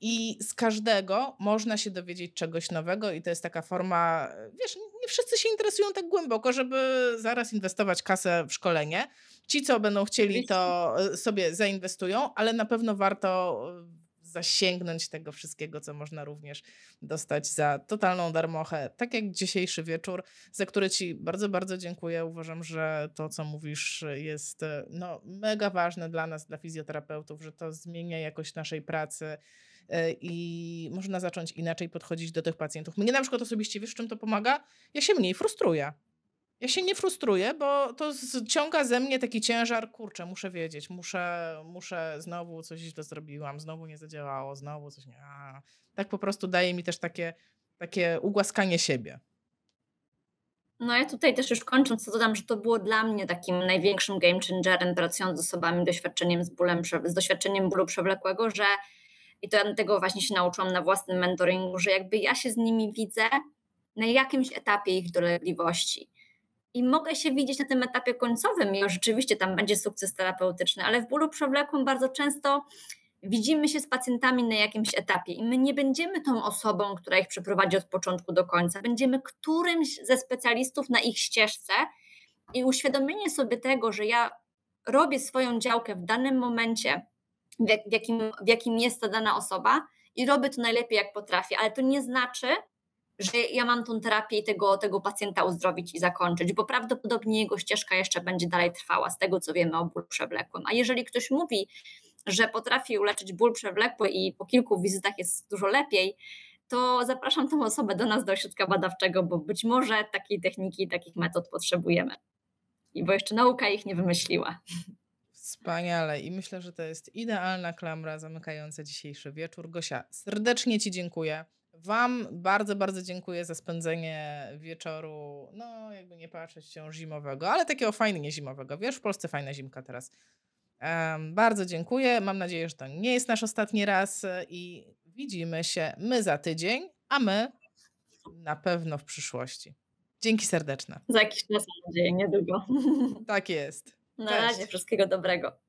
I z każdego można się dowiedzieć czegoś nowego, i to jest taka forma, wiesz, nie wszyscy się interesują tak głęboko, żeby zaraz inwestować kasę w szkolenie. Ci, co będą chcieli, to e, sobie zainwestują, ale na pewno warto e, zasięgnąć tego wszystkiego, co można również dostać za totalną darmochę, tak jak dzisiejszy wieczór, za który Ci bardzo, bardzo dziękuję. Uważam, że to, co mówisz, jest e, no, mega ważne dla nas, dla fizjoterapeutów, że to zmienia jakość naszej pracy i można zacząć inaczej podchodzić do tych pacjentów. Mnie na przykład osobiście, wiesz, czym to pomaga? Ja się mniej frustruję. Ja się nie frustruję, bo to ściąga ze mnie taki ciężar, kurczę, muszę wiedzieć, muszę, muszę znowu coś źle zrobiłam, znowu nie zadziałało, znowu coś nie. A, tak po prostu daje mi też takie, takie ugłaskanie siebie. No ja tutaj też już kończąc, to dodam, że to było dla mnie takim największym game changerem pracując z osobami doświadczeniem z bólem, z doświadczeniem bólu przewlekłego, że i to tego właśnie się nauczyłam na własnym mentoringu, że jakby ja się z nimi widzę na jakimś etapie ich dolegliwości. I mogę się widzieć na tym etapie końcowym i rzeczywiście tam będzie sukces terapeutyczny, ale w bólu przewlekłym bardzo często widzimy się z pacjentami na jakimś etapie i my nie będziemy tą osobą, która ich przeprowadzi od początku do końca. Będziemy którymś ze specjalistów na ich ścieżce i uświadomienie sobie tego, że ja robię swoją działkę w danym momencie, w jakim, w jakim jest ta dana osoba i robię to najlepiej jak potrafię, ale to nie znaczy, że ja mam tą terapię i tego, tego pacjenta uzdrowić i zakończyć, bo prawdopodobnie jego ścieżka jeszcze będzie dalej trwała, z tego co wiemy o bólu przewlekłym. A jeżeli ktoś mówi, że potrafi uleczyć ból przewlekły i po kilku wizytach jest dużo lepiej, to zapraszam tę osobę do nas do ośrodka badawczego, bo być może takiej techniki i takich metod potrzebujemy. I bo jeszcze nauka ich nie wymyśliła. Wspaniale i myślę, że to jest idealna klamra zamykająca dzisiejszy wieczór. Gosia, serdecznie Ci dziękuję. Wam bardzo, bardzo dziękuję za spędzenie wieczoru, no jakby nie patrzeć się zimowego, ale takiego fajnie zimowego. Wiesz, w Polsce fajna zimka teraz. Um, bardzo dziękuję. Mam nadzieję, że to nie jest nasz ostatni raz i widzimy się my za tydzień, a my na pewno w przyszłości. Dzięki serdeczne. Za jakiś czas, niedługo. Tak jest. Na Cześć. razie, wszystkiego dobrego.